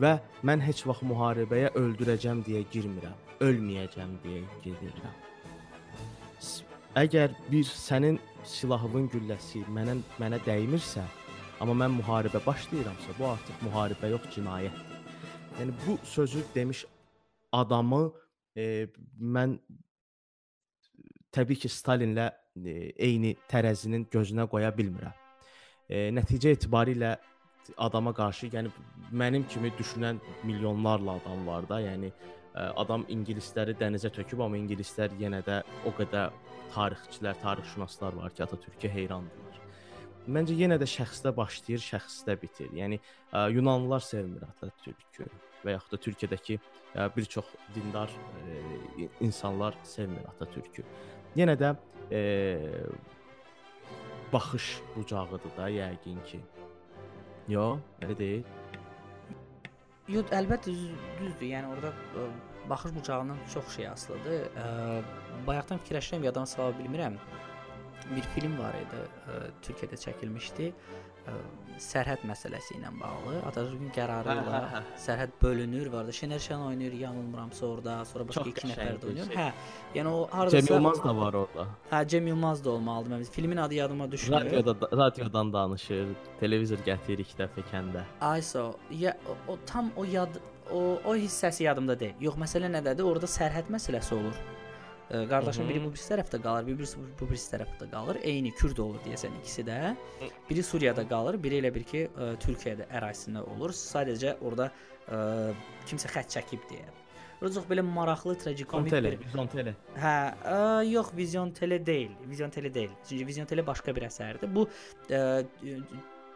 Və mən heç vaxt müharibəyə öldürəcəm deyə girmirəm, ölməyəcəm deyə gedirəm. Əgər bir sənin silahının gülləsi mənə mənə dəymirsə, amma mən müharibə başlayıramsa, bu artıq müharibə yox, cinayətdir. Yəni bu sözü demiş adamı e, mən təbii ki, Stalinlə e, eyni tərəzinin gözünə qoya bilmirəm. E, nəticə etibarilə adama qarşı, yəni mənim kimi düşünən milyonlarla adam var da, yəni adam ingilisləri dənizə töküb, amma ingilislər yenə də o qədər tarixçilər, tarixşünaslar var ki, Atatürkə heyrandılar. Məncə yenə də şəxsdə başlayır, şəxsdə bitir. Yəni Yunanlılar sevmir Atatürkü və yaxud da Türkiyədəki bir çox dindar insanlar sevmir Atatürkü. Yenə də ə, baxış bucağıdır da yəqin ki. Yox, elə deyil. Yox, əlbəttə düz, düzdür. Yəni orada ə, baxış bucağından çox şey asılıdır. Ə, bayaqdan fikirləşirəm, yadan sala bilmirəm. Bir film var idi, ə, Türkiyədə çəkilmişdi. Ə, sərhəd məsələsi ilə bağlı. Atatürkün qərarı Hə, ilə hə, hə. sərhəd bölünür, var da Şener Şən oynayır, yanılmıramsa orada, sonra başqa Çox iki nəfər qəşəngdir də oynayır. Hə, yəni o Cem hardasa Yılmaz da var orada. Hə, Cem Yılmaz da olmalıdır. Mən filmin adı yadıma düşmür. Radioda radiodan danışır, televizor gətirir iki dəfə kəndə. Ayso, ya o, o tam o yad o o hissəsi yadımda deyil. Yox, məsələ nədədir? Orada sərhəd məsələsi olur. Ə, qardaşım Mhm. biri bu birisi tərəfdə qalır, biri bu- birisi tərəfdə qalır. Eyni Kürd olur deyəsən ikisi də. Biri Suriyada qalır, biri elə bir ki, ə, Türkiyədə ərazisində olur. Sadəcə orada ə, kimsə xətt çəkib deyə. Çox belə maraqlı, tragikomik Kontele, bir Kontele. Hə, ə, yox, Vizyon Tele deyil. Vizyon Tele deyil. Çünki Vizyon Tele başqa bir əsərdir. Bu ə,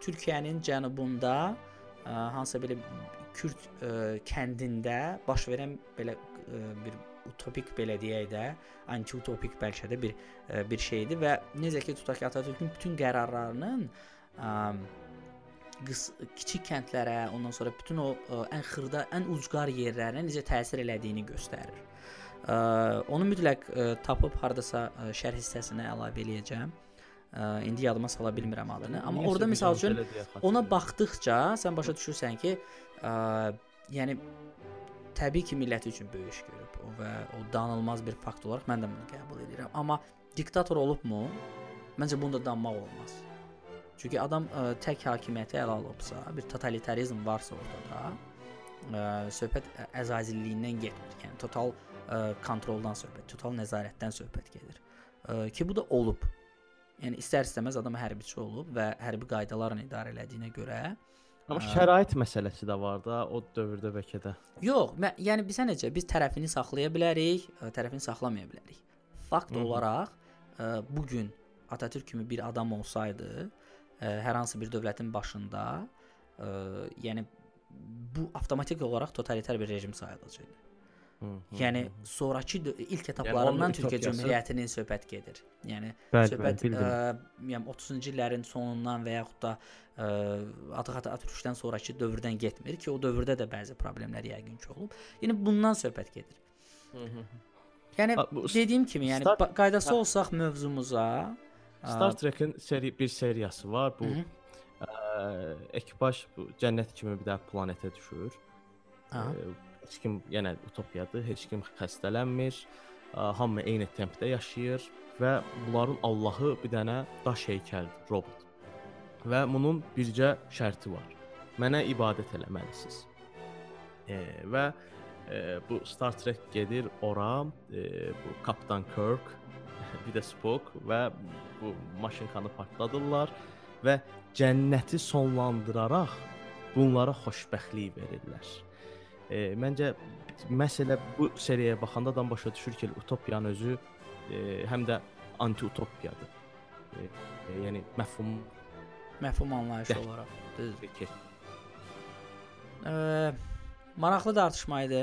Türkiyənin cənubunda ə, hansısa belə Kürd ə, kəndində baş verən belə ə, bir utopik belə deyək də, anti-utopik bəlkə də bir ə, bir şeydir və necə ki tutaq ki Atatürkün bütün qərarlarının ə, qıs kiçik kəndlərə, ondan sonra bütün o ə, ən xırda, ən ucqar yerlərinə necə təsir elədiyini göstərir. Ə, onu mütləq ə, tapıb hardasa ə, şərh hissəsinə əlavə eləyəcəm. Ə, indi yadıma sala bilmirəm adını, amma Niyəsə orada məsəl üçün ona baxdıqca sən başa düşürsən ki, ə, yəni təbii ki, millət üçün böyük görüb və o danılmaz bir fakt olaraq mən də bunu qəbul edirəm. Amma diktator olubmu? Məncə bunda danmaq olmaz. Çünki adam ə, tək hakimiyyəti ələ alıbsa, bir totalitarizm varsa ortada, ə, söhbət ə, əzazilliyindən getmir. Yəni total ə, kontroldan söhbət, total nəzarətdən söhbət gedir. Ə, ki bu da olub. Yəni istər-istəməz adam hərbiçi olub və hərbi qaydalarla idarə elədiyinə görə Amma Hə. şərait məsələsi də var da o dövrdə bəlkə də. Yox, mən, yəni bizə necə biz tərəfini saxlaya bilərik, ə, tərəfini saxlamaya bilərik. Fakt Hı -hı. olaraq ə, bu gün Atatürk kimi bir adam olsaydı, ə, hər hansı bir dövlətin başında, ə, yəni bu avtomatik olaraq totalitar bir rejim sayılacaqdı. Yəni sonrakı ilk onun etaplarından Türkiyə ütopiyası- Cümhuriyyətinin söhbət gedir. Yəni Bəli, söhbət bəli, ə, yəni 30-cu illərin sonundan və yaxud da Atatürk Atatürkdən sonrakı dövrdən getmir ki, o dövrdə də bəzi problemlər yəqin ki olub. Yəni bundan söhbət gedir. Hı, hı. Yəni Ha, bu dediyim kimi, yəni Star- qaydası olsaq mövzumuza Star Trek-in seri bir seriyası var. Bu -hı. ə, ekipaj bu cənnət kimi bir də planetə düşür. Aha. Ə, Heç kim yenə utopiyadır, heç kim xəstələnmir. Hamı eyni tempdə yaşayır və bunların Allahı bir dənə daş heykəldir, robot. Və bunun bircə şərti var. Mənə ibadət eləməlisiniz. E, və e, bu Star Trek gedir ora, e, bu Kapitan Kirk, bir də Spock və bu maşınkanı partladırlar və cənnəti sonlandıraraq bunlara xoşbəxtlik verirlər. E, məncə məsələ bu seriyaya baxanda adam başa düşür ki, utopiyanın özü e, həm də anti-utopiyadır. E, e, yəni məfhum məfhum anlayışı Dəh. olaraq. Düzdür. fikir. Ə, maraqlı tartışma idi.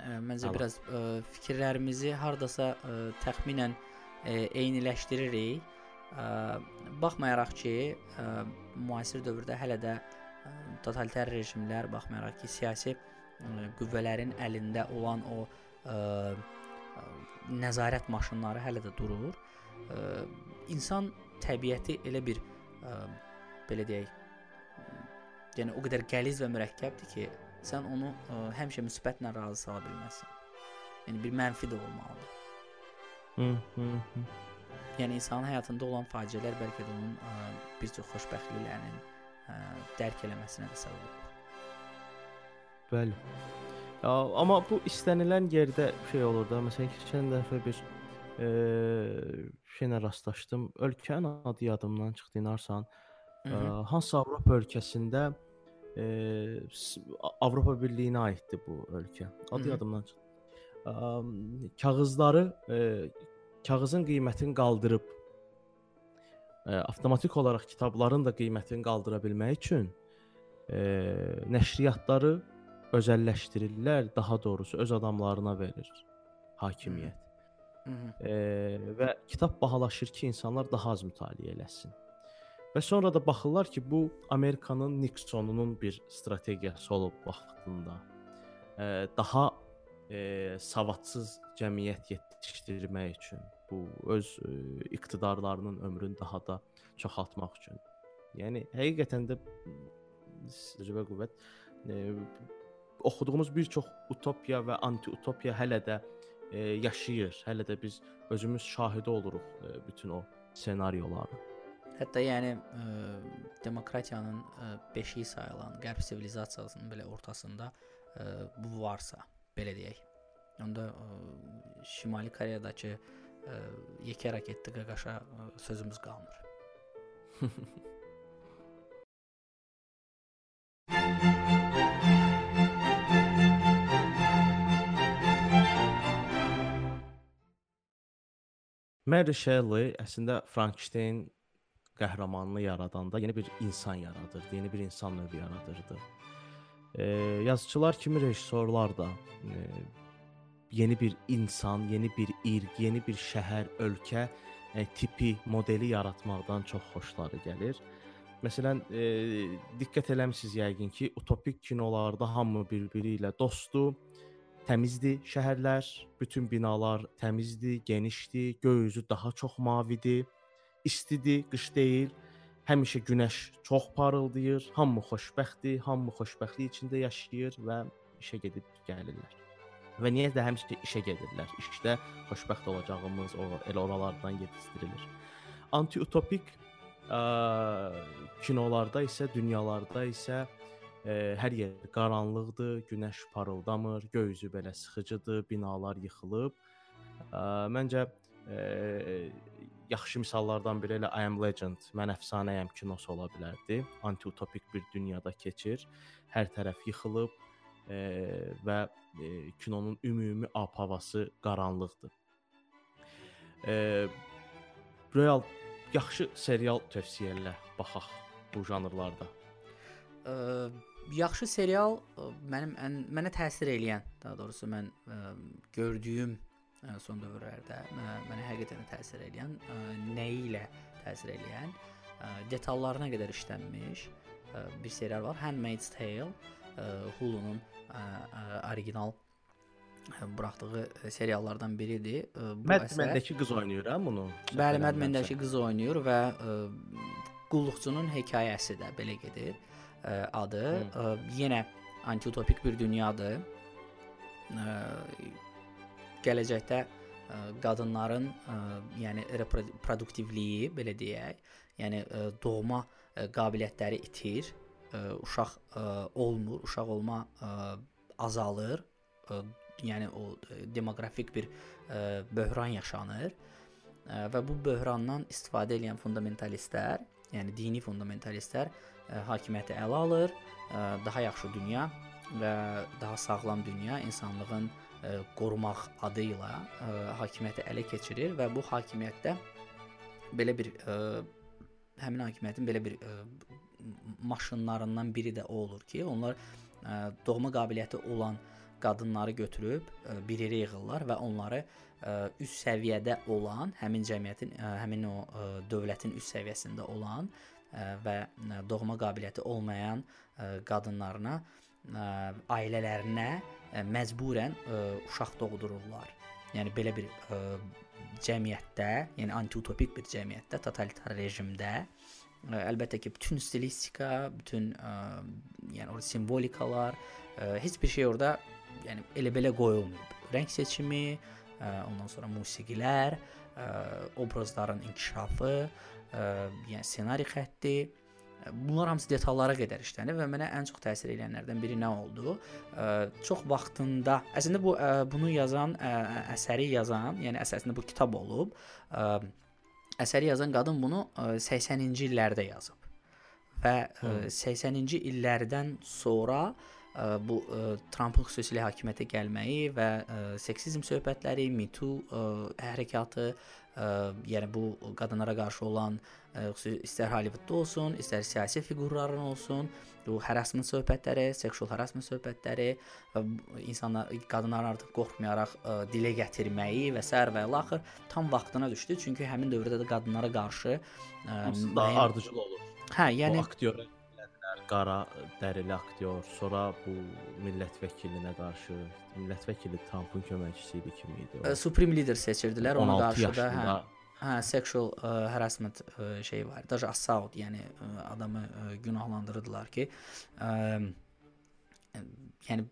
Ə, məncə Allah. biraz ə, fikirlərimizi hardasa ə, təxminən ə, eyniləşdiririk. Ə, baxmayaraq ki, ə, müasir dövrdə hələ də totalitar rejimlər baxmayaraq ki, siyasi qüvvələrin əlində olan o ə, nəzarət maşınları hələ də durur. Ə, insan təbiəti elə bir ə, belə deyək, yəni o qədər qəliz və mürəkkəbdir ki, sən onu ə, həmişə müsbətlə razı sala bilməzsən. Yəni bir mənfi də olmalıdır. Yəni insanın həyatında olan faciələr bəlkə də onun ə, bir çox xoşbəxtliklərinin ə, dərk eləməsinə də səbəb olur. Bəli. Ya, amma bu istənilən yerdə şey olur da, məsələn keçən dəfə bir e, şeylə rastlaşdım. Ölkənin adı yadımdan çıxdı, inarsan. Hı -hı. Hansı Avropa ölkəsində e, Avropa Birliyinə aiddir bu ölkə. Adı Hı -hı. yadımdan çıxdı. Ə, kağızları, e, kağızın qiymətini qaldırıb e, avtomatik olaraq kitabların da qiymətini qaldıra bilmək üçün e, nəşriyyatları özəlləşdirirlər, daha doğrusu öz adamlarına verir hakimiyyət. Hı -hı. E, və kitab bahalaşır ki, insanlar daha az mütaliə eləsin. Və sonra da baxırlar ki, bu Amerikanın Nixonunun bir strategiyası olub vaxtında. E, daha e, savadsız cəmiyyət yetişdirmək üçün, bu öz e, iqtidarlarının ömrünü daha da çoxaltmaq üçün. Yəni həqiqətən də təcrübə qüvvət e, oxuduğumuz bir çox utopiya və anti-utopiya hələ də e, yaşayır. Hələ də biz özümüz şahidi oluruq e, bütün o ssenarioların. Hətta yəni ə, demokratiyanın ə, beşiyi sayılan qərb sivilizasiyasının belə ortasında ə, bu varsa, belə deyək. Onda ə, Şimali Koreyadakı ə, yekə raketli qaqaşa ə, sözümüz qalmır. Mary Shelley əslində Frankenstein qəhrəmanını yaradanda yeni bir insan yaradırdı, yeni bir insan növü yaradırdı. E, yazıçılar kimi rejissorlar da e, yeni bir insan, yeni bir irq, yeni bir şəhər, ölkə e, tipi, modeli yaratmaqdan çox xoşları gəlir. Məsələn, e, diqqət eləmisiniz yəqin ki, utopik kinolarda hamı bir-biri ilə dostdur, təmizdir şəhərlər, bütün binalar təmizdir, genişdir, göy üzü daha çox mavidir istidir, qış deyil. Həmişə günəş çox parıldayır, hamı xoşbəxtdir, hamı xoşbəxtlik içində yaşayır və işə gedib gəlirlər. Və niyə də həmişə işə gedirlər? İşdə xoşbəxt olacağımız o elə oralardan yetişdirilir. Anti-utopik ə, kinolarda isə, dünyalarda isə ə, hər yer qaranlıqdır, günəş parıldamır, göy üzü belə sıxıcıdır, binalar yıxılıb. Ə, məncə ə, yaxşı misallardan biri elə I am Legend, mən əfsanəyəm kinosu ola bilərdi. Anti-utopik bir dünyada keçir. Hər tərəf yıxılıb e, və e, kinonun ümumi ab-havası qaranlıqdır. E, real yaxşı serial tövsiyə elə baxaq bu janrlarda. Ə, yaxşı serial mənim ən mənə təsir eləyən, daha doğrusu mən ə, gördüyüm son dövrlərdə mənə həqiqətən təsir edən, nəyi ilə təsir edən, detallarına qədər işlənmiş bir serial var. Handmaid's Tale, Hulu-nun orijinal buraxdığı seriallardan biridir. Bu Mad Men-dəki qız oynayır hə bunu? Bəli, Mad Men-dəki qız oynayır və qulluqçunun hekayəsi də belə gedir. Adı hmm. yenə antiutopik bir dünyadır gələcəkdə ə, e, qadınların ə, e, yəni reproduktivliyi belə deyək, yəni ə, e, doğma ə, qabiliyyətləri itir, ə, uşaq ə, olmur, uşaq olma ə, azalır. Ə, yəni o ə, demoqrafik bir ə, böhran yaşanır. Ə, və bu böhrandan istifadə edən fundamentalistlər, yəni dini fundamentalistlər ə, hakimiyyəti ələ alır, ə, daha yaxşı dünya və daha sağlam dünya insanlığın ə, qorumaq adı ilə ə, hakimiyyəti ələ keçirir və bu hakimiyyətdə belə bir ə, həmin hakimiyyətin belə bir ə, maşınlarından biri də o olur ki, onlar ə, doğma qabiliyyəti olan qadınları götürüb ə, bir yerə yığırlar və onları ə, üst səviyyədə olan, həmin cəmiyyətin, ə, həmin o ə, dövlətin üst səviyyəsində olan ə, və doğma qabiliyyəti olmayan ə, qadınlarına ə, ailələrinə ə, məcburən ə, uşaq doğdururlar. Yəni belə bir ə, cəmiyyətdə, yəni antiutopik bir cəmiyyətdə, totalitar rejimdə ə, əlbəttə ki, bütün stilistika, bütün ə, yəni o simvolikalar, ə, heç bir şey orada yəni elə belə qoyulmayıb. Rəng seçimi, ə, ondan sonra musiqilər, ə, obrazların inkişafı, ə, yəni ssenari xətti, Bunlar hamısı detallara qədər işlənir və mənə ən çox təsir edənlərdən biri nə oldu? Çox vaxtında, əslində bu bunu yazan, əsəri yazan, yəni əsasında bu kitab olub. Əsəri yazan qadın bunu 80-ci illərdə yazıb. Və 80-ci illərdən sonra bu Trampın xüsusilə hakimiyyətə gəlməyi və seksizm söhbətləri, Me Too hərəkatı, yəni bu qadınlara qarşı olan istər Hollywoodda olsun, istər siyasi fiqurların olsun, bu harassment söhbətləri, seksual harassment söhbətləri və insanlar qadınlar artıq qorxmayaraq ə, dilə gətirməyi və s. və ilaxır tam vaxtına düşdü. Çünki həmin dövrdə də qadınlara qarşı ə, daha ardıcıl olur. Hə, yəni o aktyor qara dərili aktyor, sonra bu millət vəkilinə qarşı, millət vəkili Trampın köməkçisi idi kimi idi. O. E, Supreme lider seçirdilər ona qarşı da. Hə. Hə, sexual ə, harassment e, ə, şeyi var. Daha assault, yəni ə, adamı ə, günahlandırırdılar ki, ə, yəni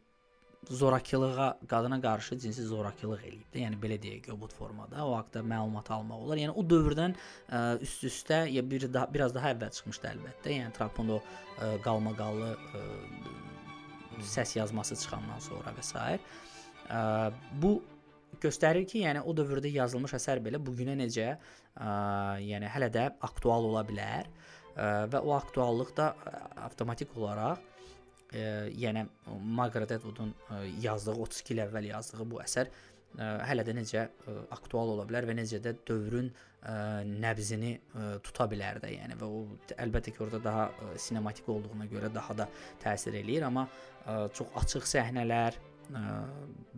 zorakılığa, qadına qarşı cinsi zorakılıq eləyib də. Yəni belə deyək, göbut formada o haqqda məlumat almaq olar. Yəni o dövrdən üst-üstə ya bir daha biraz daha əvvəl çıxmışdı əlbəttə. Yəni Trumpın o qalmaqallı səs yazması çıxandan sonra və s. Bu göstərir ki, yəni o dövrdə yazılmış əsər belə bu günə necə, ə, yəni hələ də aktual ola bilər ə, və o aktuallıq da avtomatik olaraq ə, yəni Margaret Atwoodun ə, yazdığı 32 il əvvəl yazdığı bu əsər ə, hələ də necə ə, aktual ola bilər və necə də dövrün ə, nəbzini ə, tuta bilər də, yəni və o əlbəttə ki, orada daha ə, sinematik olduğuna görə daha da təsir eləyir, amma ə, çox açıq səhnələr, ə,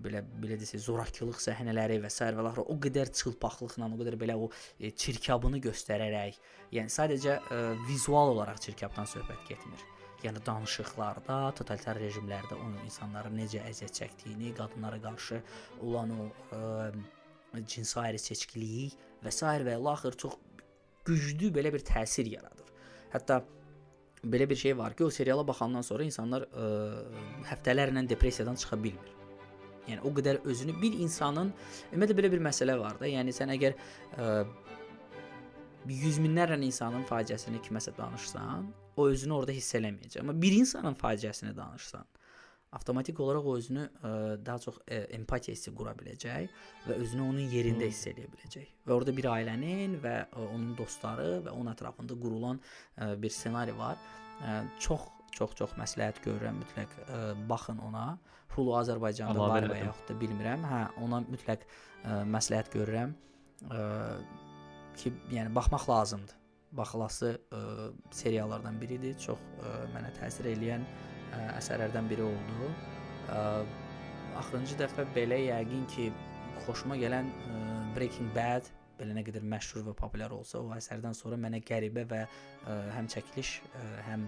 belə belə desək zorakılıq səhnələri və s. və laxır o qədər çılpaqlıqla, o qədər belə o e, çirkabını göstərərək, yəni sadəcə ə, vizual olaraq çirkabdan söhbət getmir. Yəni danışıqlarda, totalitar rejimlərdə o insanların necə əziyyət çəkdiyini, qadınlara qarşı olan o ə, cinsi ayrı seçkiliyi və s. və laxır çox güclü belə bir təsir yaradır. Hətta belə bir şey var ki, o seriala baxandan sonra insanlar ə, həftələrlə depressiyadan çıxa bilmir. Yəni o qədər özünü bir insanın ümumiyyətlə belə bir məsələ var da. Yəni sən əgər ə, yüz minlərlə insanın faciəsini kiməsə danışsan, o özünü orada hiss eləməyəcək. Amma bir insanın faciəsini danışsan, avtomatik olaraq o özünü ə, daha çox ə, empatiya hissi qura biləcək və özünü onun yerində hiss edə biləcək. Və orada bir ailənin və ə, onun dostları və onun ətrafında qurulan ə, bir ssenari var. Ə, çox çox çox məsləhət görürəm mütləq ə, baxın ona. Hulu Azərbaycanda Əlavə var və yaxud da bilmirəm. Hə, ona mütləq ə, məsləhət görürəm. Ə, ki, yəni baxmaq lazımdır. Baxılası ə, seriallardan biridir. Çox ə, mənə təsir eləyən ə, əsərlərdən biri oldu. Ə, axırıncı dəfə belə yəqin ki, xoşuma gələn ə, Breaking Bad belə nə qədər məşhur və populyar olsa, o əsərdən sonra mənə qəribə və ə, həm çəkiliş, ə, həm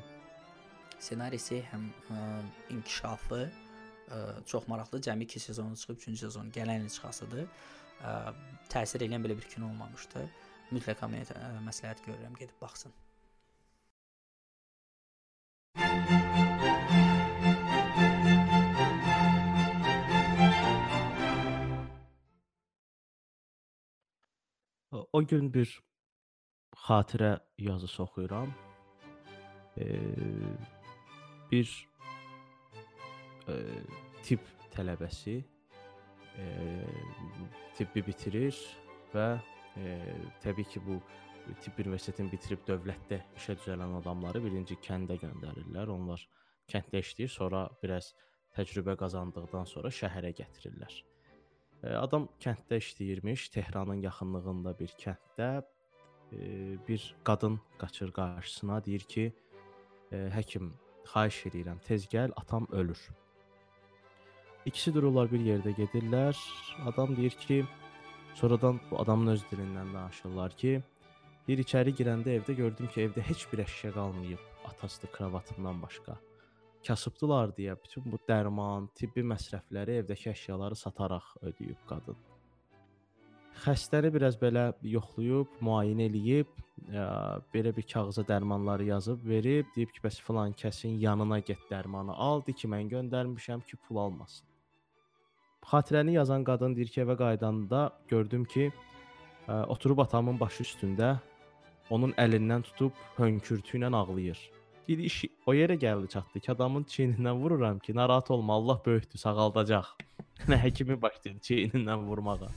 ssenarisi, həm ə, inkişafı ə, çox maraqlı. Cəmi 2 sezonu çıxıb, 3-cü sezon gələn il çıxasıdır. Ə, təsir edən belə bir kino olmamışdı. Mütləq ə, məsləhət görürəm gedib baxsın. O gün bir xatirə yazısı oxuyuram. Eee, bir eee, tibb tələbəsi eee, tibbi bitirir və eee, təbii ki, bu tibb universitetini bitirib dövlətdə işə düzələn adamları birinci kəndə göndərirlər. Onlar kənddə işləyir, sonra biraz təcrübə qazandıqdan sonra şəhərə gətirirlər. E, Adam kənddə işləyirmiş, Tehranın yaxınlığında bir kənddə e, bir qadın qaçır qarşısına, deyir ki, e, həkim, xahiş edirəm, tez gəl, atam ölür. İkisi dururlar bir yerdə gedirlər. Adam deyir ki, sonradan bu adamın öz dilindən danışırlar ki, deyir içəri girəndə evdə gördüm ki, evdə heç bir əşya qalmayıb, atası kravatından başqa. Kasıbdılar deyə bütün bu dərman, tibbi məsrəfləri, evdəki əşyaları sataraq ödəyib qadın. Xəstəni biraz belə yoxlayıb, müayinə eləyib, ə, belə bir kağıza dərmanları yazıb verib, deyib ki, bəs filan kəsin yanına get dərmanı al, de ki, mən göndərmişəm ki, pul almasın. Xatirəni yazan qadın deyir ki, evə qayıdanda gördüm ki, ə, oturub atamın başı üstündə onun əlindən tutub hönkürtü ilə ağlayır. Deyir, iş o yerə gəldi çatdı ki, adamın çiynindən vururam ki, narahat olma, Allah böyükdür, sağaldacaq. Nə həkimi başlayır çiynindən vurmağa.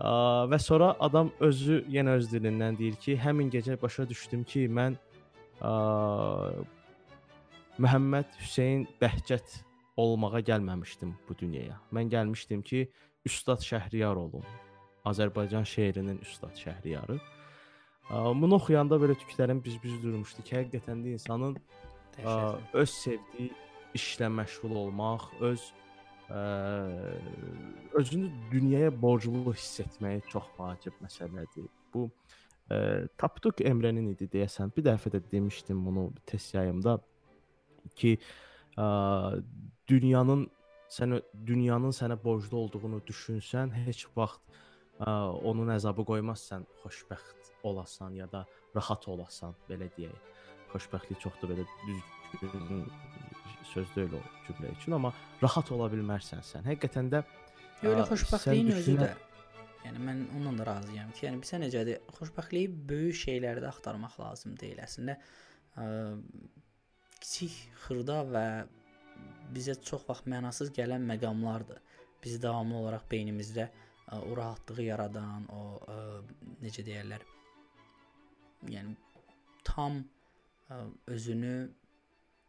Aa, və sonra adam özü yenə öz dilindən deyir ki, həmin gecə başa düşdüm ki, mən aa, Məhəmməd Hüseyn Bəhcət olmağa gəlməmişdim bu dünyaya. Mən gəlmişdim ki, Üstad Şəhriyar olum. Azərbaycan şeirinin Üstad Şəhriyarı. Bunu oxuyanda belə tüklərim biz-biz durmuşdu ki, həqiqətən də insanın ə, öz sevdiyi işlə məşğul olmaq, öz ə, özünü dünyaya borclu hiss etməyi çox vacib məsələdir. Bu E, Tapduk Emrenin idi deyəsən. Bir dəfə də demişdim bunu test yayımda ki, ə, dünyanın sənə dünyanın sənə borclu olduğunu düşünsən, heç vaxt ə, onun əzabı qoymazsan, xoşbəxt olasan ya da rahat olasan, belə deyək. Xoşbəxtlik çox da belə düzgün söz deyil o cümlə üçün, amma rahat ola bilmərsən sən. Həqiqətən də Elə xoşbəxtliyin özü də Yəni mən onunla da razıyam ki, yəni bizə necədir? Xoşbəxtliyi böyük şeylərdə axtarmaq lazım deyil. Əslində ə, kiçik, xırda və bizə çox vaxt mənasız gələn məqamlardır. Bizi davamlı olaraq beynimizdə ə, o rahatlığı yaradan, o ə, necə deyirlər? Yəni tam ə, özünü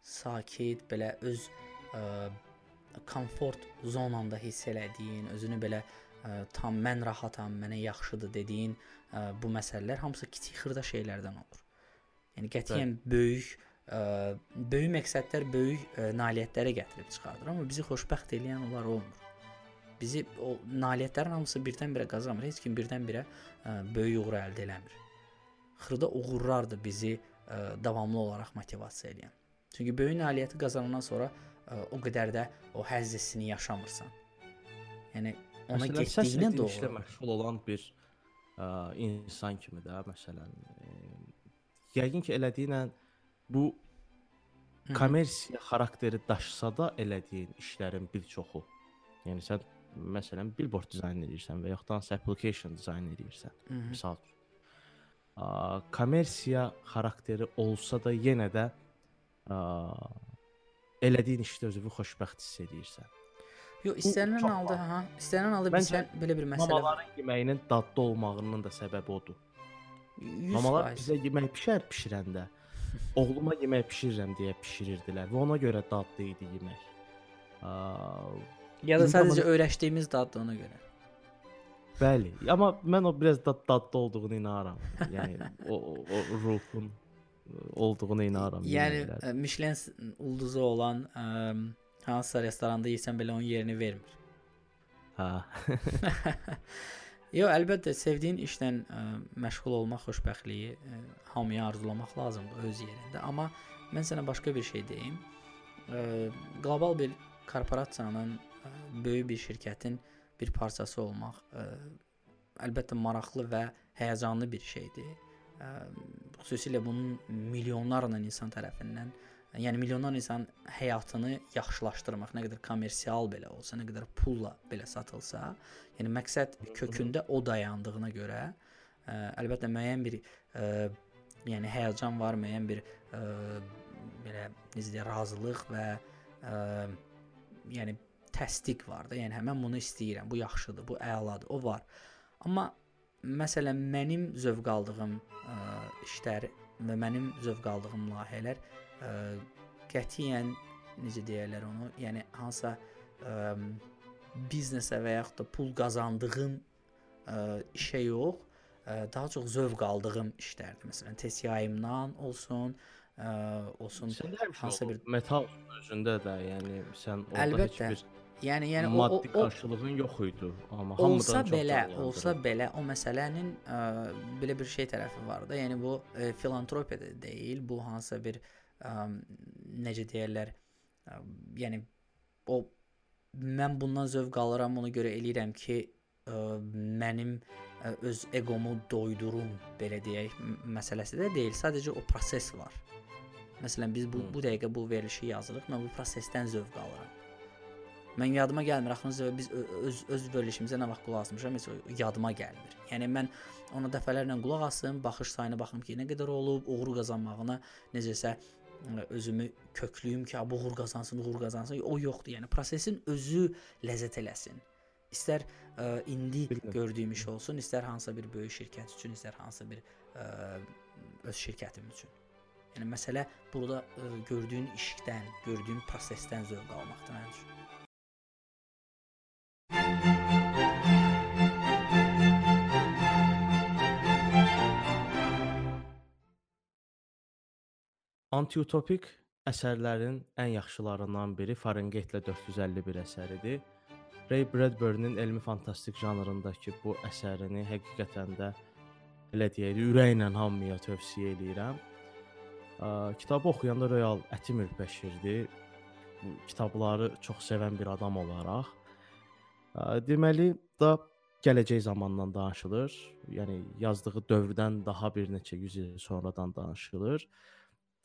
sakit, belə öz ə, komfort zonanda hiss elədiyin, özünü belə ə, tam mən rahatam, mənə yaxşıdır dediyin ə, bu məsələlər hamısı kiçik xırda şeylərdən olur. Yəni qətiyyən böyük ə, böyük məqsədlər böyük ə, nailiyyətlərə gətirib çıxardır, amma bizi xoşbəxt edən onlar olmur. Bizi o nailiyyətlərin hamısı birdən-birə qazanmır. Heç kim birdən-birə ə, böyük uğur əldə eləmir. Xırda uğurlardır bizi ə, davamlı olaraq motivasiya edən. Çünki böyük nailiyyəti qazanandan sonra ə, o qədər də o həzz hissini yaşamırsan. Yəni ona getdiyinə ritmi işlə doğru. məşğul olan bir ə, insan kimi də məsələn ə, yəqin ki elədiyinə bu Hı hı. kommersiya xarakteri daşısa da elədiyin işlərin bir çoxu. Yəni sən məsələn billboard dizayn edirsən və yaxud da application dizayn edirsən. Hı -hı. Üçün. Ə, kommersiya xarakteri olsa da yenə də ə, elədiyin işdə özünü xoşbəxt hiss edirsən. Yox, istənilən halda, ha, istənilən halda bizə belə bir məsələ. Mamaların yeməyinin dadlı olmağının da səbəbi odur. 100%. Mamalar bizə yemək bişər bişirəndə oğluma yemək bişirirəm deyə bişirirdilər və ona görə dadlı idi yemək. Ya da sadəcə amma- öyrəşdiyimiz daddır ona görə. bəli, amma mən o biraz da dadlı olduğunu inanıram. Yəni o, o, o ruhun olduğuna inanıram. Yəni yeməklərdə. ə, Michelin ulduzu olan ə, hansısa restoranda yesən belə onun yerini vermir. hə. Yox, əlbəttə sevdiyin işlə ə, məşğul olmaq xoşbəxtliyi ə, hamıya arzulamaq lazımdır öz yerində. Amma mən sənə başqa bir şey deyim. Ə, qlobal bir korporasiyanın, ə, böyük bir şirkətin bir parçası olmaq ə, əlbəttə maraqlı və həyəcanlı bir şeydir. Ə, xüsusilə bunun milyonlarla insan tərəfindən, yəni milyonlarla insan həyatını yaxşılaşdırmaq, nə qədər kommersial belə olsa, nə qədər pulla belə satılsa, yəni məqsəd kökündə o dayandığına görə, ə, əlbəttə müəyyən bir ə, yəni həyəcan var, müəyyən bir ə, belə necə deyək, razılıq və ə, yəni təsdiq var da. Yəni hə, mən bunu istəyirəm, bu yaxşıdır, bu əladır, o var. Amma məsələn mənim zövq aldığım ə, işlər və mənim zövq aldığım layihələr ə, qətiyyən necə deyirlər onu, yəni hansısa ə, biznesə və yaxud da pul qazandığım ə, işə yox, ə, daha çox zövq aldığım işlərdir. Məsələn, test yayımdan olsun, ə, olsun Sən hansısa bir metal özündə də, yəni sən orada Əlbəttə. heç bir yəni yəni o, maddi o, o qarşılığın yox idi. Amma olsa belə, olsa belə o məsələnin ə, belə bir şey tərəfi var da. Yəni bu ə, filantropiya da deyil, bu hansısa bir ə, necə deyirlər, yəni o mən bundan zövq alıram, ona görə eləyirəm ki, ə, mənim ə, öz egomu doydurum, belə deyək, məsələsi də deyil. Sadəcə o proses var. Məsələn, biz bu bu dəqiqə bu verilişi yazırıq, mən bu prosesdən zövq alıram. Mən yadıma gəlmir axırıncı biz öz öz verilişimizə nə vaxt qulaq asmışam, heç yadıma gəlmir. Yəni mən ona dəfələrlə qulaq asım, baxış sayına baxım ki, nə qədər olub, uğur qazanmağına necəsə özümü köklüyüm ki, "A, bu uğur qazansın, uğur qazansın. O yoxdur. Yəni prosesin özü ləzzət eləsin. İstər ə, indi Bilmirəm. gördüyüm iş olsun, istər hansısa bir böyük şirkət üçün, istər hansısa bir ə, öz şirkətim üçün. Yəni məsələ burada ə, gördüyün işdən, gördüyün prosesdən zövq almaqdır mənim üçün. Antiutopik əsərlərin ən yaxşılarından biri Fahrenheit-lə 451 əsəridir. Ray Bradbury-nin elmi fantastik janrındakı bu əsərini həqiqətən də belə deyək, ürəklə hamıya tövsiyə eləyirəm. Kitabı oxuyanda real ətim ürpəşirdi. Kitabları çox sevən bir adam olaraq. Deməli da gələcək zamandan danışılır. Yəni yazdığı dövrdən daha bir neçə 100 il sonradan danışılır.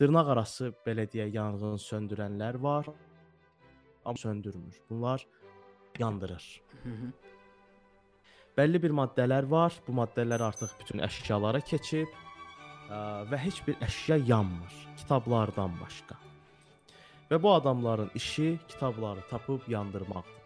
Dırnaq arası belə deyək, yanğın söndürənlər var, amma söndürmür. Bunlar yandırır. Hı -hı. Bəlli bir maddələr var. Bu maddələr artıq bütün əşyalara keçib ə, və heç bir əşya yanmır, kitablardan başqa. Və bu adamların işi kitabları tapıb yandırmaqdır.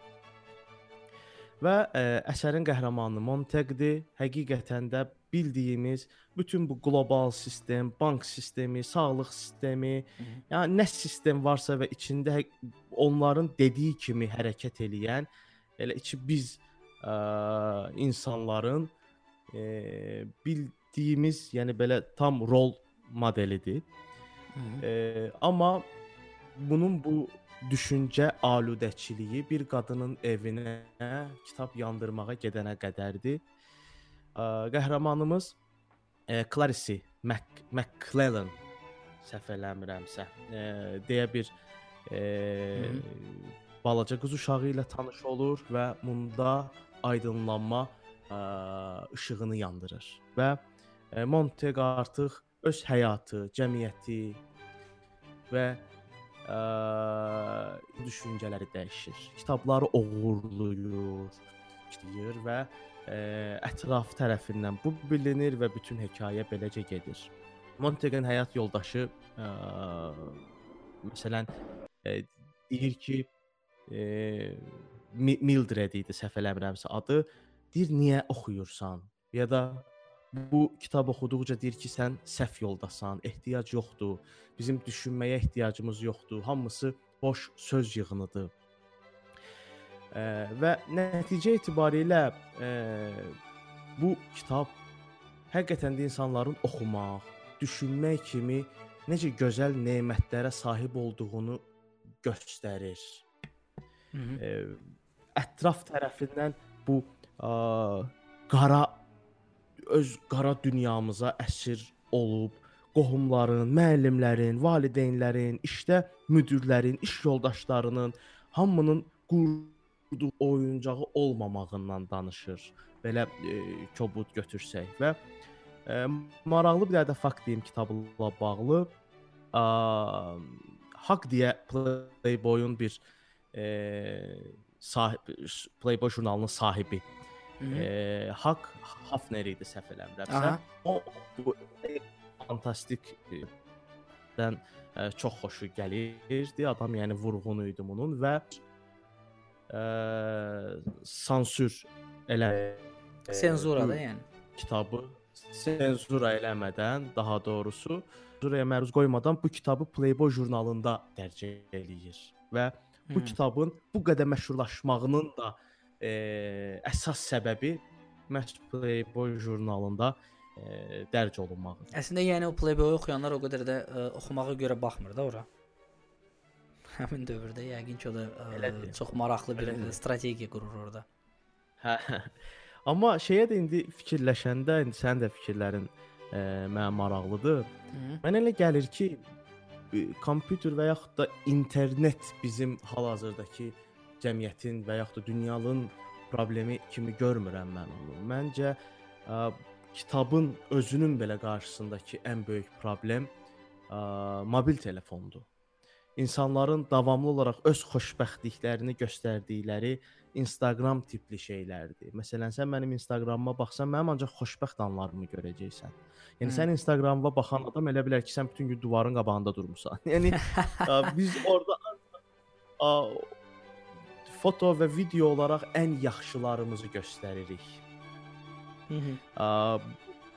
Və ə, əsərin qəhrəmanı Montegdir. Həqiqətən də bildiyimiz bütün bu qlobal sistem, bank sistemi, sağlıq sistemi, Hı -hı. yəni nə sistem varsa və içində onların dediyi kimi hərəkət eləyən, elə içi biz ə, insanların ə, bildiyimiz, yəni belə tam rol modelidir. Hı -hı. E, amma bunun bu düşüncə aludəçiliyi bir qadının evinə kitab yandırmağa gedənə qədərdir. Ə, qəhrəmanımız e, Clarice Mac McClellan səhv eləmirəmsə, e, deyə bir e, balaca qız uşağı ilə tanış olur və bunda aydınlanma ə, işığını yandırır və e, Monteg artıq öz həyatı, cəmiyyəti və ə, düşüncələri dəyişir. Kitabları oğurlayır, işləyir və ə, ətraf tərəfindən bu bilinir və bütün hekayə beləcə gedir. Montegin həyat yoldaşı ə, məsələn ə, deyir ki, ə, Mi- Mildred idi səhv eləmirəmsə adı. Deyir niyə oxuyursan? Ya da bu kitab oxuduqca deyir ki, sən səhv yoldasan, ehtiyac yoxdur. Bizim düşünməyə ehtiyacımız yoxdur. Hamısı boş söz yığınıdır. Və nəticə etibarilə ə, bu kitab həqiqətən də insanların oxumaq, düşünmək kimi necə gözəl nemətlərə sahib olduğunu göstərir. Hı -hı. Ə, ətraf tərəfindən bu ə, qara öz qara dünyamıza əsir olub qohumların, müəllimlərin, valideynlərin, işdə müdirlərin, iş yoldaşlarının hamının qurduğu oyuncağı olmamağından danışır. Belə e, kobud götürsək və e, maraqlı bir də fakt deyim kitabla bağlı. A, Haq deyə Playboy-un bir e, sahib Playboy jurnalının sahibi Hı -hı. e, Haq Hafner idi səhv eləmirəmsə. O bu fantastik e, dən e, çox xoşu gəlirdi. Adam yəni vurğunu idi bunun və e, sansür elə e, Senzura bu da yəni. kitabı senzura eləmədən, daha doğrusu senzuraya məruz qoymadan bu kitabı Playboy jurnalında dərc eləyir və bu Hı. kitabın bu qədər məşhurlaşmağının da e, əsas səbəbi məhz Playboy jurnalında e, dərc olunmağıdır. Əslində yəni o Playboy oxuyanlar o qədər də ə, oxumağa görə baxmır da ora. Həmin dövrdə yəqin ki o da ə, Elədir. çox maraqlı bir Elədir. ə, strategiya qurur orada. Hə. Amma şeyə də indi fikirləşəndə, indi sənin də fikirlərin e, mənə maraqlıdır. Hı. Mənə elə gəlir ki, e, kompüter və yaxud da internet bizim hal-hazırdakı cəmiyyətin və yaxud da dünyanın problemi kimi görmürəm mən onu. Məncə ə, kitabın özünün belə qarşısındakı ən böyük problem ə, mobil telefondur. İnsanların davamlı olaraq öz xoşbəxtliklərini göstərdikləri Instagram tipli şeylərdir. Məsələn, sən mənim Instagramıma baxsan, mənim ancaq xoşbəxt anlarımı görəcəksən. Yəni Hı. sən Instagramıma baxan adam elə bilər ki, sən bütün gün divarın qabağında durmusan. Yəni biz orada ə, foto və video olaraq ən yaxşılarımızı göstəririk. Hı -hı. Ə,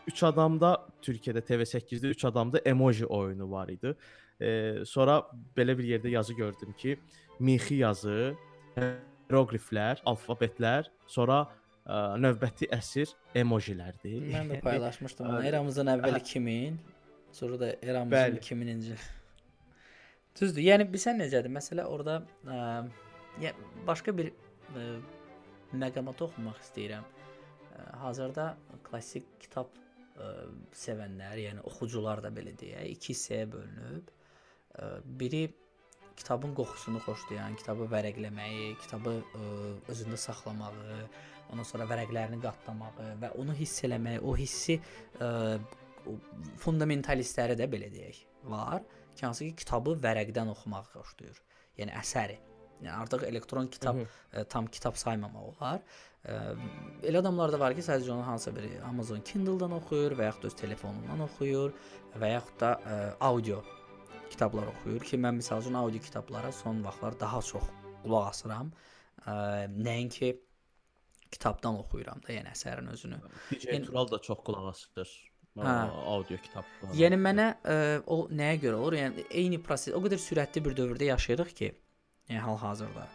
üç adamda Türkiyədə TV8-də 3 adamda emoji oyunu var idi. E, sonra belə bir yerdə yazı gördüm ki, mixi yazı, hieroqliflər, alfabetlər, sonra ə, növbəti əsr emojilərdir. Mən də paylaşmışdım onu. Eramızdan əvvəl 2000, sonra da eramızın Bəli. 2000-ci. Düzdür. Yəni bilsən necədir? Məsələ orada ə, ya başqa bir ə, məqama toxunmaq istəyirəm. Ə, hazırda klassik kitab ə, sevənlər, yəni oxucular da belə deyək, iki hissəyə bölünüb. Biri kitabın qoxusunu xoşlayan, kitabı vərəqləməyi, kitabı ə, özündə saxlamağı, ondan sonra vərəqlərini qatlamağı və onu hiss eləməyi, o hissi ə, fundamentalistləri də belə deyək var hansı ki kitabı vərəqdən oxumağı xoşlayır. Yəni əsəri. Yəni artıq elektron kitab ə, e, tam kitab saymamaq olar. Ə, e, elə adamlar da var ki, sadəcə onu hansısa bir Amazon Kindle-dan oxuyur və yaxud öz telefonundan oxuyur və yaxud da ə, e, audio kitablar oxuyur ki, mən məsəl üçün audio kitablara son vaxtlar daha çox qulaq asıram. Nəinki kitabdan oxuyuram da, yəni əsərin özünü. DJ yəni, Tural da çox qulaq asır. Hə. audio kitablar. Yəni mənə ə, o nəyə görə olur? Yəni eyni proses, o qədər sürətli bir dövrdə yaşayırıq ki, yəni hal-hazırda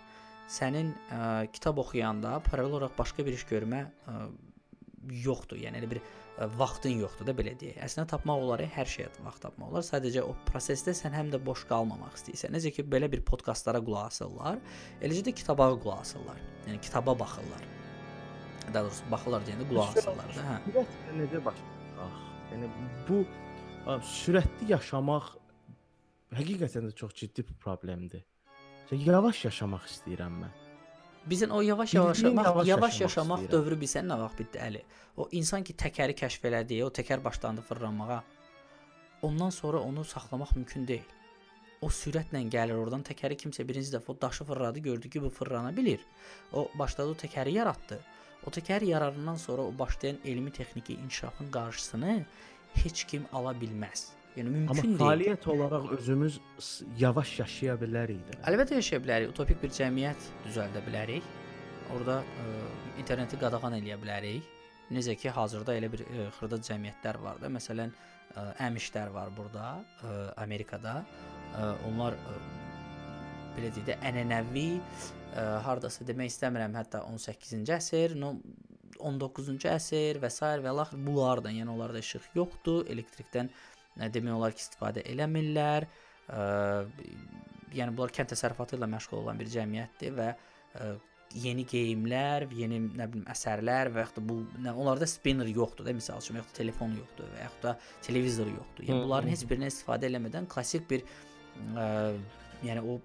sənin ə, kitab oxuyanda paralel olaraq başqa bir iş görmə ə, yoxdur. Yəni elə bir vaxtın yoxdur da belə deyək. Əslində tapmaq olar, hər şeyə vaxt tapmaq olar. Sadəcə o prosesdə sən həm də boş qalmamaq istəyirsən. Necə ki belə bir podkastlara qulaq asırlar, eləcə də kitaba qulaq asırlar. Yəni kitaba baxırlar. Daha doğrusu baxırlar deyəndə qulaq asırlar da, hə. Necə başlayır? Yəni bu ə, sürətli yaşamaq həqiqətən də çox ciddi bir problemdir. Yavaş yaşamaq istəyirəm mən. Bizin o yavaş yavaş yaşamaq, yavaş, yavaş yaşamaq istəyirəm. dövrü bilsən nə vaxt bitdi Əli? O insan ki təkəri kəşf elədi, o təkər başlandı fırlanmağa. Ondan sonra onu saxlamaq mümkün deyil. O sürətlə gəlir oradan təkəri kimsə birinci dəfə o daşı fırladı, gördü ki, bu fırlana bilir. O başladı o təkəri yaratdı. O təkər yararından sonra o başlayan elmi texniki inkişafın qarşısını heç kim ala bilməz. Yəni mümkün deyil. Amma fəaliyyət olaraq özümüz yavaş yaşaya bilərik də. Əlbəttə yaşaya bilərik. Utopik bir cəmiyyət düzəldə bilərik. Orda ə, interneti qadağan eləyə bilərik. Necə ki, hazırda elə bir ə, xırda cəmiyyətlər var da. Məsələn, ə, əmişlər var burada, ə, Amerikada. Ə, onlar ə, belə deyək də ənənəvi ə, hardasa demək istəmirəm, hətta 18-ci əsr, no 19-cu əsr və s. və laxır bunlardan, yəni onlarda işıq yoxdur, elektrikdən demək olar ki, istifadə eləmirlər. Ə, yəni bunlar kənd təsərrüfatı ilə məşğul olan bir cəmiyyətdir və ə, yeni geyimlər, yeni nə bilim əsərlər və yaxud da bu nə onlarda spinner yoxdur da, məsəl üçün, yaxud da telefon yoxdur və yaxud da televizor yoxdur. Yəni bunların heç birindən istifadə eləmədən klassik bir ə, yəni o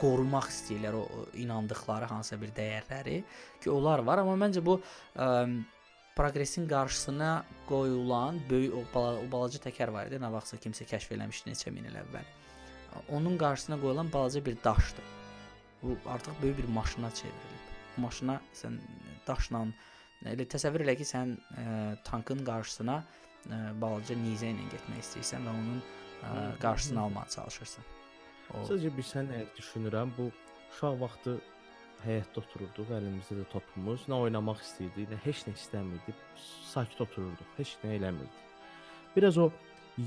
qorumaq istəyirlər o, o inandıqları hansısa bir dəyərləri ki, onlar var, amma məncə bu ə, proqresin qarşısına qoyulan böyük o, bala, o balaca təkər var idi, nə vaxtsa kimsə kəşf eləmişdi neçə min il əvvəl. Onun qarşısına qoyulan balaca bir daşdır. Bu artıq böyük bir maşına çevrilib. Maşına sən daşla elə təsəvvür elə ki, sən ə, tankın qarşısına ə, balaca nizə ilə getmək istəyirsən və onun ə, qarşısını almağa çalışırsan. O... Sadəcə bir sən nə düşünürəm, bu uşaq vaxtı həyətdə otururduq, əlimizdə də topumuz, nə oynamaq istəyirdik, nə heç nə istəmirdik, sakit otururduq, heç nə eləmirdik. Biraz o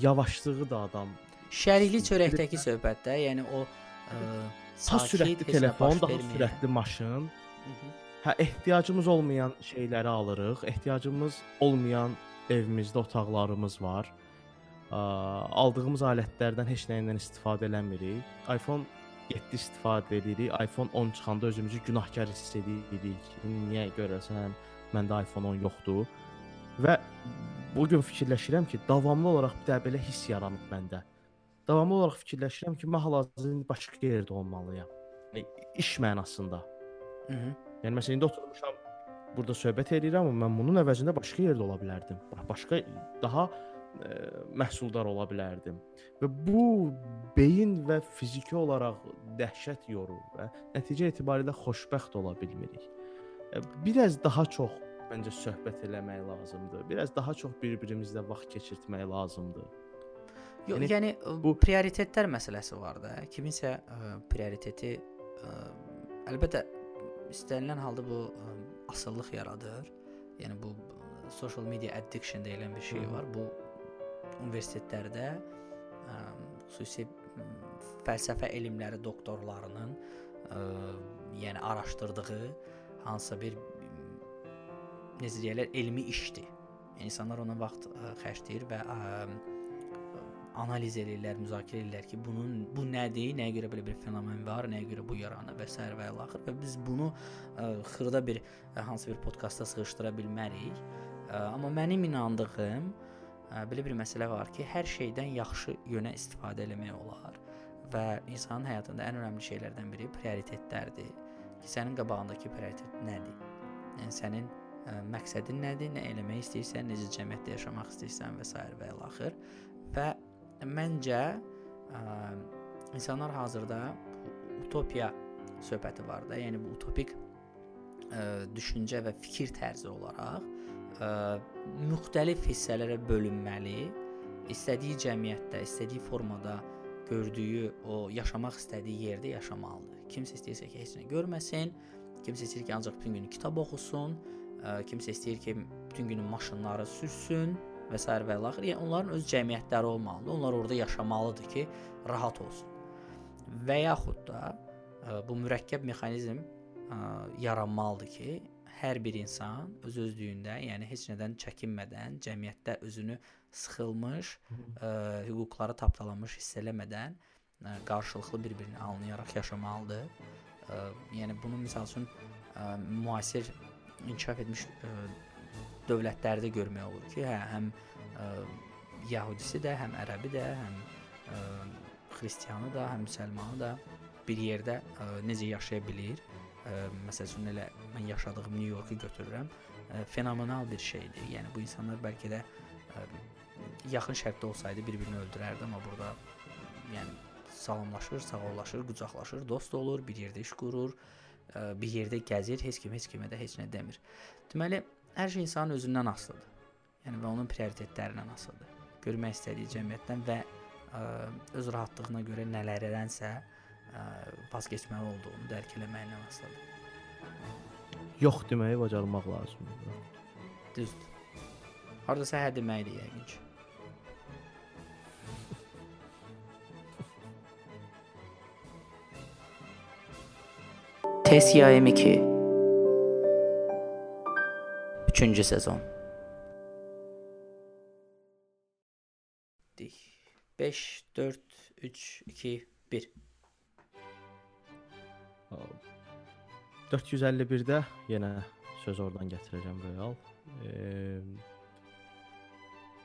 yavaşlığı da adam şərikli çörəkdəki söhbətdə, yəni o ə, sakit sürətli telefon, daha sürətli maşın. Hı -hı. Hə, ehtiyacımız olmayan şeyləri alırıq, ehtiyacımız olmayan evimizdə otaqlarımız var aldığımız alətlərdən heç nəyindən istifadə eləmirik. iPhone 7 istifadə edirik. iPhone 10 çıxanda özümüzü günahkar hiss edirik. Niyə görəsən məndə iPhone 10 yoxdur? Və bu gün fikirləşirəm ki, davamlı olaraq bir də belə hiss yaranıb məndə. Davamlı olaraq fikirləşirəm ki, mən hal-hazırda başqa yerdə olmalıyam. Yəni iş mənasında. Mhm. Yəni məsələn indi oturmuşam burada söhbət edirəm, amma mən bunun əvəzində başqa yerdə ola bilərdim. Başqa daha ə, məhsuldar ola bilərdim. Və bu beyin və fiziki olaraq dəhşət yorur və nəticə etibarilə xoşbəxt ola bilmirik. Biraz daha çox məncə söhbət eləmək lazımdır. Biraz daha çox bir-birimizlə vaxt keçirtmək lazımdır. Yox, yəni, yəni bu prioritetlər məsələsi var da. Kiminsə ə, prioriteti ə, əlbəttə istənilən halda bu ə, asıllıq yaradır. Yəni bu social media addiction deyilən bir şey var. Bu universitetlərdə ə, xüsusi fəlsəfə elmləri doktorlarının ə, yəni araşdırdığı hansısa bir necə deyirlər, elmi işdir. Yəni insanlar ona vaxt ə, xərcləyir və ə, analiz edirlər, müzakirə edirlər ki, bunun bu nədir, nəyə görə belə bir fenomen var, nəyə görə bu yaranır və s. və ilaxır və biz bunu ə, xırda bir ə, hansı bir podkastda sığışdıra bilmərik. Ə, amma mənim inandığım ə, belə bir məsələ var ki, hər şeydən yaxşı yönə istifadə etmək olar və insanın həyatında ən önəmli şeylərdən biri prioritetlərdir. Ki sənin qabağındakı prioritet nədir? Yəni sənin ə, məqsədin nədir? Nə eləmək istəyirsən, necə cəmiyyətdə yaşamaq istəyirsən və s. və ilaxır. Və məncə ə, insanlar hazırda utopiya söhbəti var da, yəni bu utopik ə, düşüncə və fikir tərzi olaraq ə, müxtəlif hissələrə bölünməli, istədiyi cəmiyyətdə, istədiyi formada gördüyü o yaşamaq istədiyi yerdə yaşamalıdır. Kimsə istəyirsə ki, heç nə görməsin, kimsə istəyir ki, ancaq bütün günü kitab oxusun, ə, kimsə istəyir ki, bütün günü maşınları sürsün və s. və ilaxır. Yəni onların öz cəmiyyətləri olmalıdır. Onlar orada yaşamalıdır ki, rahat olsun. Və yaxud da ə, bu mürəkkəb mexanizm ə, yaranmalıdır ki, hər bir insan öz özlüyündə, yəni heç nədən çəkinmədən, cəmiyyətdə özünü sıxılmış, ə, hüquqları tapdalanmış hiss eləmədən ə, qarşılıqlı bir-birini anlayaraq yaşamalıdır. Ə, yəni bunu məsəl üçün ə, müasir inkişaf etmiş ə, dövlətlərdə görmək olur ki, hə, həm ə, yəhudisi də, həm ərəbi də, həm ə, xristianı da, həm müsəlmanı da bir yerdə ə, necə yaşaya bilir. Məsəl üçün elə mən yaşadığım New Yorku götürürəm. Ə, fenomenal bir şeydir. Yəni bu insanlar bəlkə də ə, yaxın şərqdə olsaydı bir-birini öldürərdi, amma burada yəni salamlaşır, sağollaşır, qucaqlaşır, dost olur, bir yerdə iş qurur, ə, bir yerdə gəzir, heç kim heç kimə də heç nə demir. Deməli, hər şey insanın özündən asılıdır. Yəni və onun prioritetlərindən asılıdır. Görmək istədiyi cəmiyyətdən və ə, öz rahatlığına görə nələrədənsə ə, pas keçməli olduğunu dərk eləməyindən asılıdır. Yox deməyi bacarmaq lazımdır. Düzdür. Hardasa hə deməkdir yəqin ki. TSYM 2 3-cü sezon 5 4 3 2 1 451-də yenə söz oradan gətirəcəm real. E,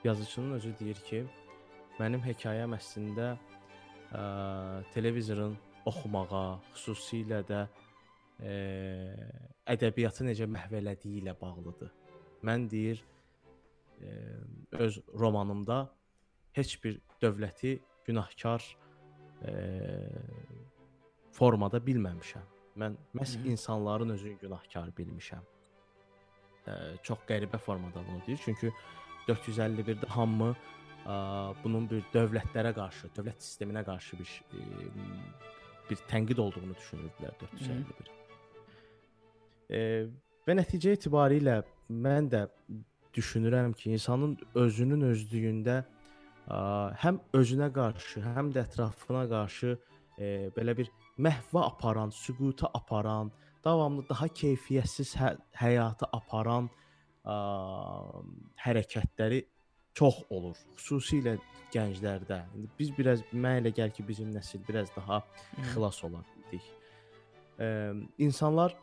yazıçının özü deyir ki, mənim hekayəm əslində ə, televizorun oxumağa, xüsusilə də ə, ədəbiyyatı necə məhv elədiyi ilə bağlıdır. Mən deyir ə, öz romanımda heç bir dövləti günahkar ə, formada bilməmişəm. Mən məhz Mhm. insanların özünü günahkar bilmişəm. Ə, çox qəribə formada bunu deyir. Çünki 451-də hamı ə, bunun bir dövlətlərə qarşı, dövlət sisteminə qarşı bir ə, bir tənqid olduğunu düşünürdülər 451. E, və nəticə etibarilə mən də düşünürəm ki, insanın özünün özlüyündə ə, həm özünə qarşı, həm də ətrafına qarşı e, belə bir məhvə aparan, süquta aparan, davamlı daha keyfiyyətsiz hə həyatı aparan ə, hərəkətləri çox olur. Xüsusilə gənclərdə. İndi biz biraz mənə elə gəlir ki, bizim nəsil biraz daha xilas ola bildik. Ə, insanlar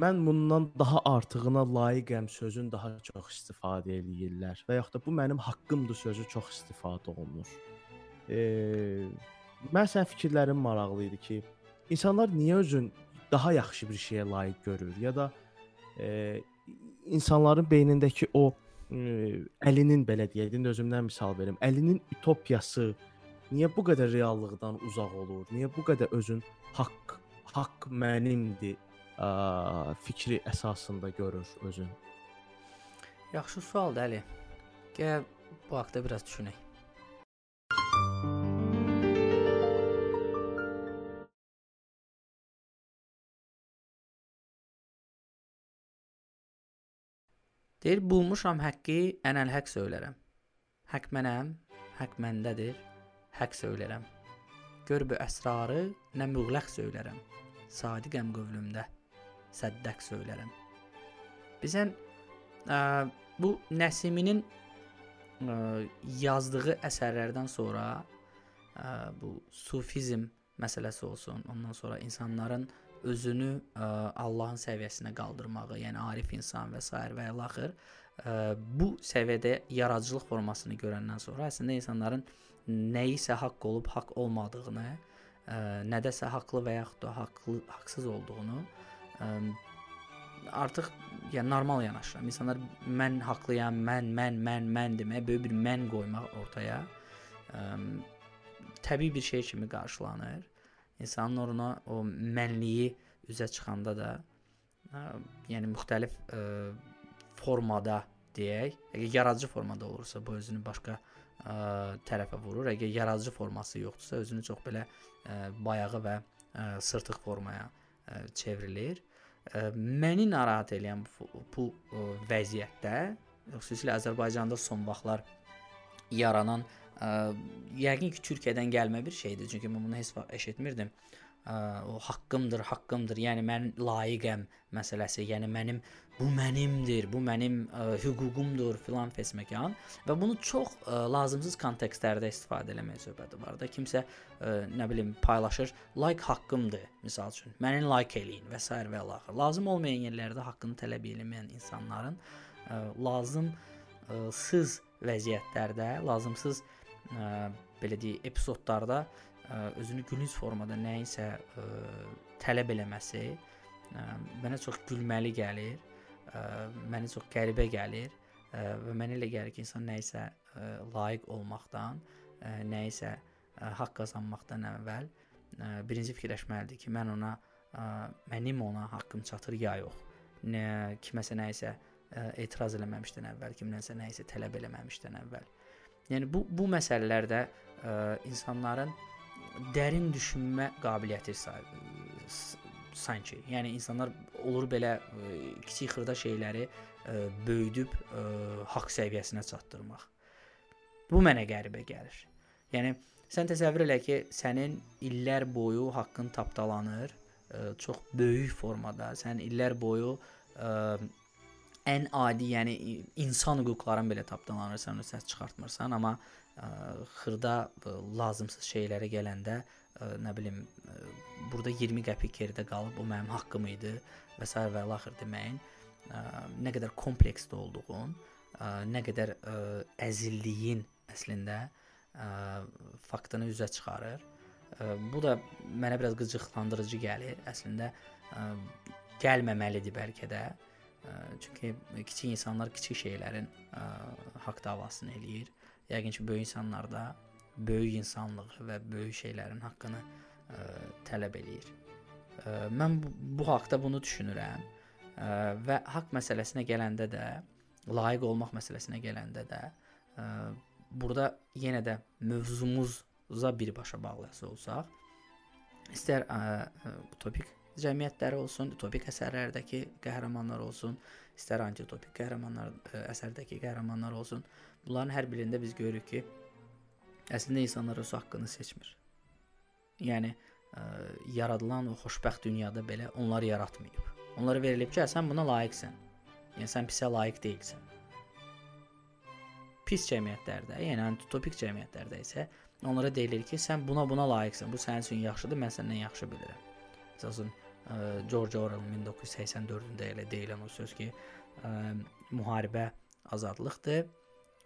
mən bundan daha artığına layiqəm sözün daha çox istifadə eləyirlər və yaxud da bu mənim haqqımdır sözü çox istifadə olunur. E, mən sənin fikirlərin maraqlı idi ki, insanlar niyə özün daha yaxşı bir şeyə layiq görür ya da e, insanların beynindəki o e, əlinin belə deyək, indi özümdən misal verim. Əlinin utopiyası niyə bu qədər reallıqdan uzaq olur? Niyə bu qədər özün haqq haqq mənimdir ə, fikri əsasında görür özün? Yaxşı sualdır Əli. Gəl bu haqqda biraz düşünək. Deyir, bulmuşam həqqi, ənəl haqq söylərəm. Haqq mənəm, haqq məndədir, haqq söylərəm. Gör bu əsrarı nə müğləq söylərəm. Sadiqəm qövlümdə, səddəq söylərəm. Bizən ə, bu Nəsiminin ə, yazdığı əsərlərdən sonra ə, bu sufizm məsələsi olsun, ondan sonra insanların özünü ə, Allahın səviyyəsinə qaldırmağı, yəni arif insan və s. və ilaxır ə, bu səviyyədə yaradıcılıq formasını görəndən sonra əslində insanların nəyisə haqq olub haqq olmadığını, ə, nədəsə haqlı və yaxud da haqlı haqsız olduğunu ə, artıq yəni normal yanaşıram. İnsanlar mən haqlıyam, mən, mən, mən, mən demək, böyük bir mən qoymaq ortaya ə, təbii bir şey kimi qarşılanır. İnsanın oruna o mənliyi üzə çıxanda da ə, yəni müxtəlif ə, formada deyək, əgər yaradıcı formada olursa bu özünü başqa ə, tərəfə vurur. Əgər yaradıcı forması yoxdursa, özünü çox belə ə, bayağı və ə, sırtıq formaya ə, çevrilir. Ə, məni narahat edən bu, bu ə, vəziyyətdə, xüsusilə Azərbaycanda son vaxtlar yaranan ə, yəqin ki, Türkiyədən gəlmə bir şeydir. Çünki mən bunu heç vaxt eşitmirdim. Ə, o haqqımdır, haqqımdır. Yəni mən layiqəm məsələsi. Yəni mənim bu mənimdir, bu mənim ə, hüququmdur filan fesməkan və bunu çox ə, lazımsız kontekstlərdə istifadə eləmək söhbəti var da. Kimsə ə, nə bilim paylaşır, like haqqımdır, məsəl üçün. Məni like eləyin və s. və ilaxır. Lazım olmayan yerlərdə haqqını tələb etməyən insanların ə, lazım ə, sız vəziyyətlərdə, lazımsız ə, belə deyək, epizodlarda ə, özünü gülünc formada nəyisə ə, tələb eləməsi ə, mənə çox gülməli gəlir ə, mənə çox qəribə gəlir ə, və mənə elə gəlir ki, insan nəyisə ə, layiq olmaqdan, ə, nəyisə ə, haqq qazanmaqdan əvvəl ə, birinci fikirləşməlidir ki, mən ona ə, mənim ona haqqım çatır ya yox. Nə kiməsə nəyisə ə, etiraz eləməmişdən əvvəl, kimdənsə nəyisə tələb eləməmişdən əvvəl. Yəni bu bu məsələlərdə ə, insanların dərin düşünmə qabiliyyəti sanki. Yəni insanlar olur belə ə, e, kiçik xırda şeyləri ə, e, böyüdüb ə, e, haqq səviyyəsinə çatdırmaq. Bu mənə qəribə gəlir. Yəni sən təsəvvür elə ki, sənin illər boyu haqqın tapdalanır, ə, çox böyük formada. Sən illər boyu ə, ən adi, yəni insan hüquqların belə tapdalanırsan, səs çıxartmırsan, amma ə, xırda ə, lazımsız şeylərə gələndə ə, nə bilim ə, burada 20 qəpik yerdə qalıb o mənim haqqım idi və s. və axır deməyin ə, nə qədər kompleksdə olduğun, ə, nə qədər ə, əzilliyin əslində ə, faktını üzə çıxarır. Ə, bu da mənə biraz qıcıqlandırıcı gəlir. Əslində ə, gəlməməlidir bəlkə də. Ə, çünki kiçik insanlar kiçik şeylərin ə, haqq davasını eləyir. Yəqin ki, böyük insanlar da böyük insanlığı və böyük şeylərin haqqını ə, tələb eləyir. Ə, mən bu, bu haqqda bunu düşünürəm ə, və haqq məsələsinə gələndə də, layiq olmaq məsələsinə gələndə də ə, burada yenə də mövzumuza birbaşa bağlasa olsaq, istər ə, utopik cəmiyyətləri olsun, utopik əsərlərdəki qəhrəmanlar olsun, istər antitopik qəhrəmanlar ə, əsərdəki qəhrəmanlar olsun, bunların hər birində biz görürük ki, əslində insanlar öz haqqını seçmir. Yəni ə, yaradılan o xoşbəxt dünyada belə onlar yaratmayıb. Onlara verilib ki, sən buna layiqsən. Yəni sən pisə layiq deyilsən. Pis cəmiyyətlərdə, yəni antitopik cəmiyyətlərdə isə onlara deyilir ki, sən buna buna layiqsən. Bu sənin üçün yaxşıdır, mən səndən yaxşı bilirəm. Məsələn, George Orwell 1984-də elə deyilən o söz ki, ə, müharibə azadlıqdır.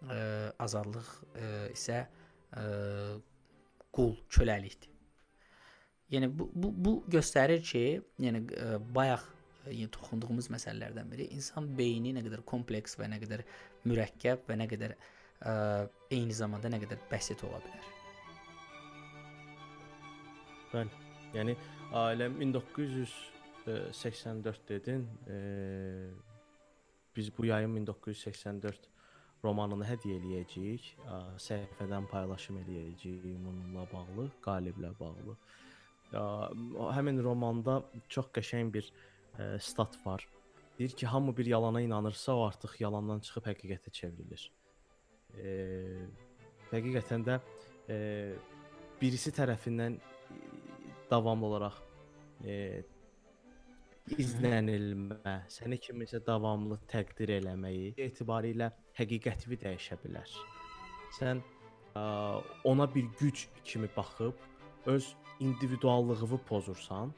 Ə, azadlıq ə, isə ə, qul, köləlikdir. Yəni bu bu bu göstərir ki, yəni ə, bayaq yəni toxunduğumuz məsələlərdən biri insan beyni nə qədər kompleks və nə qədər mürəkkəb və nə qədər ə, eyni zamanda nə qədər bəsit ola bilər. Bəli. Yəni ailəm 1984 dedin. E, biz bu yayın 1984 romanını hədiyyə eləyəcəyik. Səhifədən paylaşım eləyəcəyik bununla bağlı, qaliblə bağlı. Həmin romanda çox qəşəng bir stat var. Deyir ki, hamı bir yalana inanırsa, o artıq yalandan çıxıb həqiqətə çevrilir. E, həqiqətən də e, birisi tərəfindən davamlı olaraq e, izlənilmə, səni kimisə davamlı təqdir eləməyi etibarilə həqiqətini dəyişə bilər. Sən ə, ona bir güc kimi baxıb öz individuallığını pozursan,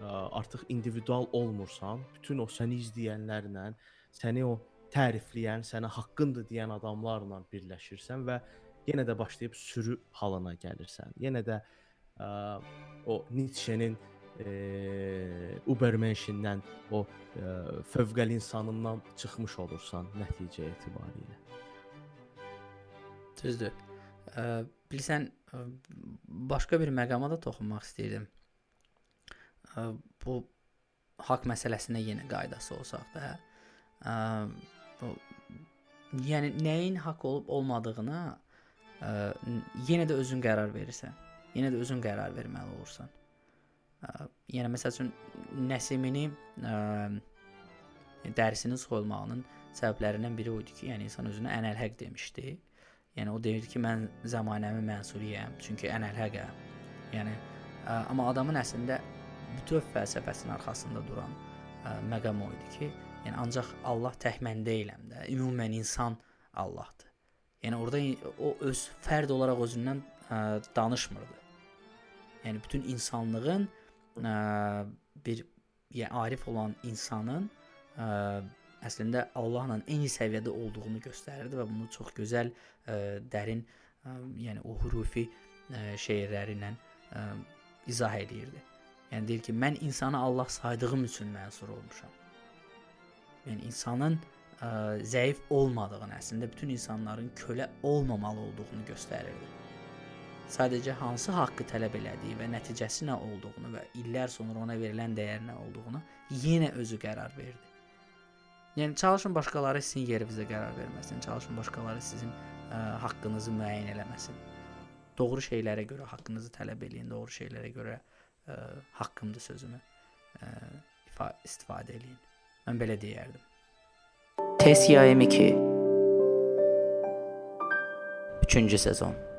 ə, artıq individual olmursan, bütün o səni izləyənlərlə, səni o tərifləyən, sənə haqqındır deyən adamlarla birləşirsən və yenə də başlayıb sürü halına gəlirsən. Yenə də ə, o Nietzsche-nin Ubermenşindən o ə, fövqəli insanından çıxmış olursan nəticə etibarilə. Düzdür. Ə, bilirsən, başqa bir məqama da toxunmaq istəyirdim. Ə, bu haqq məsələsinə yenə qaydası olsaq da, ə, bu yəni nəyin haqq olub olmadığına ə, yenə də özün qərar verirsən. Yenə də özün qərar verməli olursan. Ə, yəni məsəl üçün Nəsimini ə, dərisinin soyulmağının səbəblərindən biri o idi ki, yəni insan özünə ənəlhəq demişdi. Yəni o deyirdi ki, mən zəmanəmi mənsuriyəm, çünki ənəlhəqəm. Yəni ə, amma adamın əslində bütöv fəlsəfəsinin arxasında duran ə, məqam o idi ki, yəni ancaq Allah tək mən deyiləm də, ümumən insan Allahdır. Yəni orada o öz fərd olaraq özündən ə, danışmırdı. Yəni bütün insanlığın ə, bir yəni arif olan insanın ə, əslində Allahla eyni səviyyədə olduğunu göstərirdi və bunu çox gözəl, ə, dərin, ə, yəni o hurufi ə, şeirləri ilə ə, izah eləyirdi. Yəni deyir ki, mən insanı Allah saydığım üçün mənsur olmuşam. Yəni insanın ə, zəif olmadığını, əslində bütün insanların kölə olmamalı olduğunu göstərirdi. Sadəcə hansı haqqı tələb elədiyi və nəticəsi nə olduğunu və illər sonra ona verilən dəyər nə olduğunu yenə özü qərar verdi. Yəni çalışın başqaları sizin yerinizə qərar verməsin, çalışın başqaları sizin ə, haqqınızı müəyyən eləməsin. Doğru şeylərə görə haqqınızı tələb eləyin, doğru şeylərə görə ə, haqqımdır sözümü ə, ifa istifadə eləyin. Mən belə deyərdim. TSIM 2 3-cü sezon